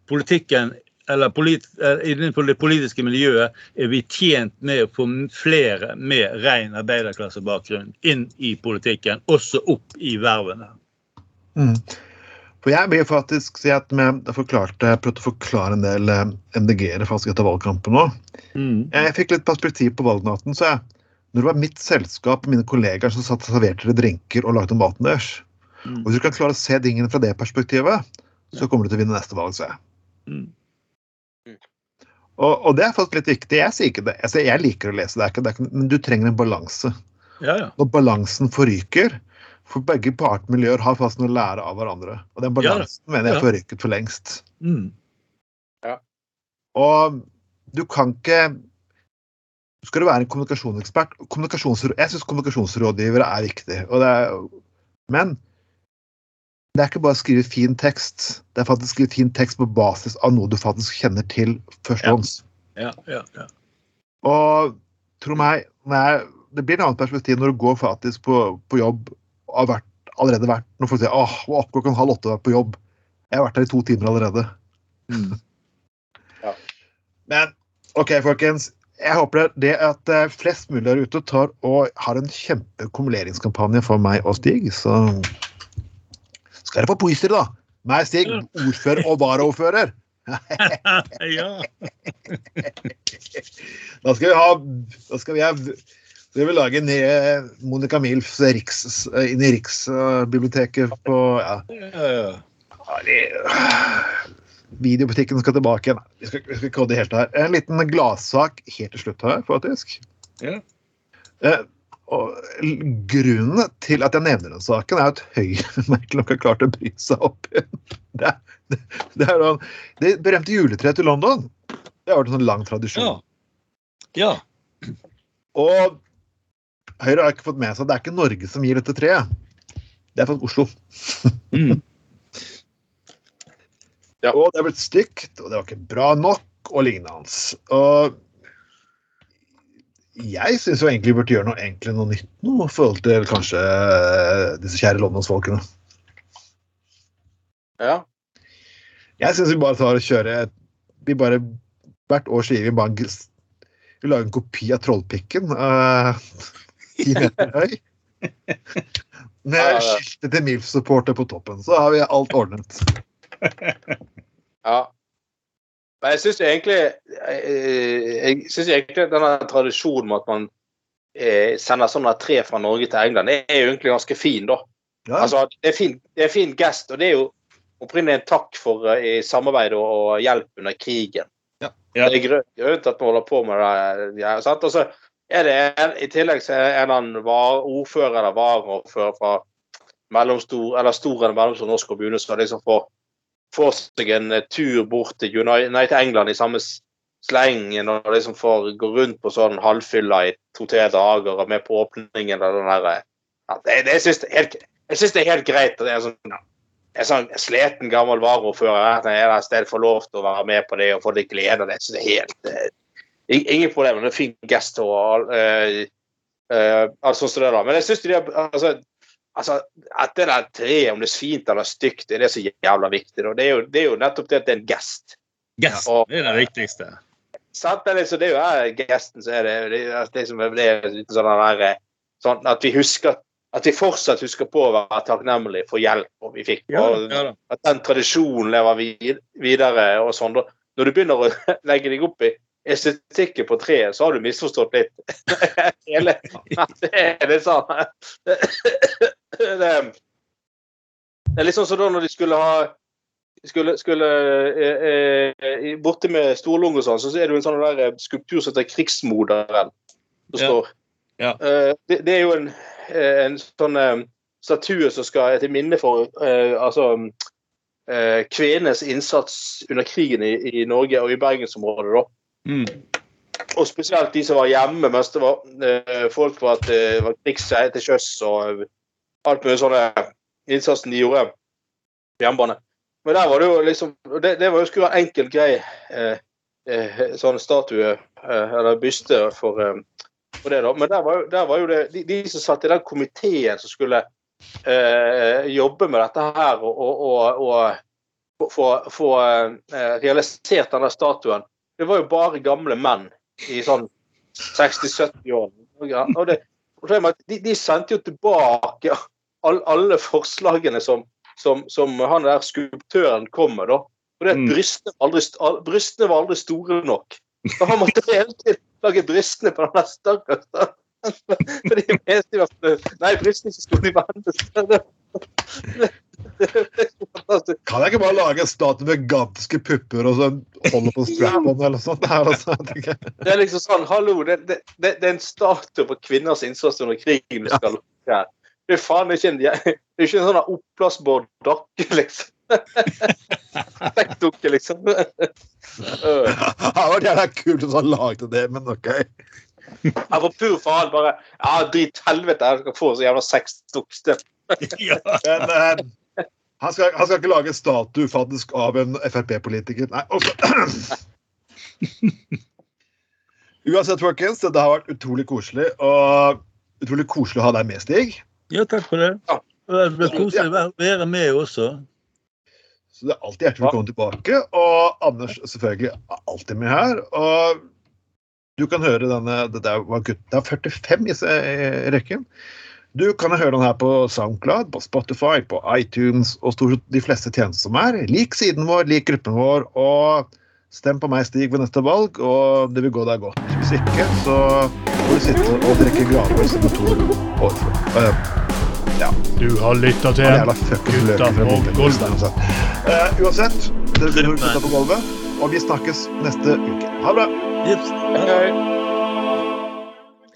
politikken eller polit, eh, innenfor det politiske miljøet er vi tjent med å få flere med ren arbeiderklassebakgrunn inn i politikken, også opp i vervene. Mm. For jeg vil faktisk si at jeg forklarte, prøvde å forklare en del eh, MDG-ere faktisk etter valgkampen nå. Mm. Jeg fikk litt perspektiv på valgnatten. så jeg, Når det var mitt selskap og mine kollegaer som satt og serverte dere drinker og lagde maten deres Mm. og Hvis du kan klare å se tingene fra det perspektivet, så kommer du til å vinne neste valg. ser jeg. Mm. Og, og det er faktisk litt viktig. Jeg sier ikke det. Jeg, jeg liker å lese, det ikke, det ikke, men du trenger en balanse. Ja, ja. Når balansen forryker For begge partmiljøer har faktisk noe å lære av hverandre. Og den balansen mener jeg får rykket for lengst. Mm. Og du kan ikke Skal du være en kommunikasjonsekspert Jeg syns kommunikasjonsrådgivere er viktig. Og det er, men det er ikke bare å skrive fin tekst. Det er faktisk å skrive fin tekst på basis av noe du faktisk kjenner til førstehånds. ja, ja, ja. Og tro meg, når jeg, det blir et annet perspektiv når du går faktisk på, på jobb har vært, allerede vært Når folk sier åh, var opp klokken halv åtte og på jobb. Jeg har vært her i to timer allerede. Mm. Men OK, folkens. Jeg håper det at eh, flest mulig der ute tar og har en kjempekummuleringskampanje for meg og Stig. Så skal dere få poeser, da. Meg, Stig, ordfører og varaordfører. ja. Da skal vi ha Da skal vi, ha, skal vil lage ned Monica Milfs riks, inn i Riksbiblioteket på ja, ja, ja. ja, Videobutikken skal tilbake igjen. Vi skal, vi skal kodde helt her. En liten gladsak helt til slutt her, faktisk. Ja. Eh, og grunnen til at jeg nevner den saken, er at Høyre merkelig nok har klart å bry seg opp igjen. det, det, det er sånn Det berømte juletreet til London. Det har vært en sånn lang tradisjon. ja. ja. Og Høyre har ikke fått med seg at det er ikke Norge som gir dette treet. Det er faktisk Oslo. Mm. Ja. Og det er blitt stygt, og det var ikke bra nok, og lignende. Og jeg syns jo egentlig vi burde gjøre noe, egentlig noe nytt nå, i forhold til kanskje eh, disse kjære Londonsfolkene. Ja. Jeg syns vi bare tar og kjører Vi bare Hvert år sier vi bare Vi lager en kopi av Trollpikken. eh, Ti meter høy. Med skiltet til MILF-supporter på toppen. Så har vi alt ordnet. ja. Men jeg syns egentlig eh, Jeg synes egentlig denne tradisjonen med at man eh, sender sånne tre fra Norge til England, det er jo egentlig ganske fin, da. Ja, Altså, det er fin, det er fin gest, og det er jo opprinnelig en takk for eh, samarbeid og, og hjelp under krigen. Ja. Ja. Det er til at vi holder på med det. Ja, sant? Og så er det en, I tillegg så er det en annen var, ordfører eller varaordfører fra mellomstor, eller stor eller mellomstor norsk kommune som liksom får, får seg en eh, tur bort til United, England i samme sleng og liksom får gå rundt på sånn halvfylla i to-tre dager og med på åpningen av den der eh, ja, det, jeg syns det, er helt- greit. at det er sånn en sånn sliten, gammel varaordfører eller sted får lov til å være med på det og få litt glede av det. Så det er helt eh, Ingen problem. Det er fin gest og uh, alt sånt som det der. Men jeg syns de altså, altså, at det der treet, om det er fint eller stygt, det er det som er jævla viktig. Det, er jo, det er jo nettopp det at det er en gest. Gest Og- det er det viktigste. Sant? Det er, liksom, det er jo her gesten så er det, det, er det som det er sånn, der, sånn at vi husker at vi fortsatt husker på å være takknemlige for hjelp vi fikk. Ja, og ja. At den tradisjonen lever vid- videre. og sånn. Når du begynner å legge deg opp i estetikken på treet, så har du misforstått litt. Hele, det er litt sånn det, det er litt sånn som da når de skulle ha skulle, skulle eh, eh, Borte med Storlung og sånn, så er det jo en sånn der eh, skulptur som heter Krigsmoderen. Som Ja. står. Ja. Eh, det, det er jo en, eh, en sånn statue som skal til minne for altså eh, kvenenes innsats under krigen i, i Norge og i bergensområdet. da. Mm. Og spesielt de som var hjemme mens det var eh, folk var, det var krigsseier til sjøs og alt mulig sånne innsatsen de gjorde på hjemmebane. Men der var det jo liksom Det, det var jo skulle være en enkel, grei eh, eh, sånn statue eh, eller byste for, eh, for det, da. Men der var der var jo det de, de som satt i den komiteen som skulle eh, jobbe med dette her og, og, og, og få, få, eh, realisert denne statuen, det var jo bare gamle menn i sånn 60-70-årene. Og det, de, de, sendte jo tilbake all, alle forslagene som, som, som, han der skulptøren kom med. da. Og det mm. brystene, var aldri, brystene var aldri store nok. Så han måtte hele tiden lage brystene på den større. For de mente jo at Nei, brystene ikke store, de var enda større. Kan jeg ikke bare lage en statue med ganske pupper og så holde på strap-on eller sånt? Altså, det er liksom sånn, hallo, det, det, det, er en statue på kvinners innsats under krigen du skal lukke her. Det er faen ikke en, det ikke en sånn oppblåsbar dokke, liksom. Sekkdukke, liksom. det hadde vært jævla kult hvis han lagde det, men OK. Jeg var pur faen bare Ja, drit helvete, jeg skal få så jævla sekkdukke. ja. Men uh, han, skal, han, skal, ikke lage statue faktisk av en Frp-politiker. Nei, også Uansett, folkens, det har vært utrolig koselig. Og utrolig koselig å ha deg med, Stig. Ja, takk for det. Det ble koselig å være med også. Så det er alltid hjertelig velkommen tilbake. Og Anders selvfølgelig er alltid med her. Og du kan høre denne Det er, det er 45 i, i rekken. Du kan høre den her på SoundCloud, på Spotify, på iTunes og stort de fleste tjenester som er. Lik siden vår, lik gruppen vår, og stem på meg, Stig, ved neste valg, og det vil gå deg godt. Hvis ikke, så får du sitte og drikke Gravøys på to år. Uh, ja. Du har lytta til Gutta på gulvet. Uh, uansett, dere blir gutta på gulvet, og vi snakkes neste uke. Ha det bra. Yes. Hei.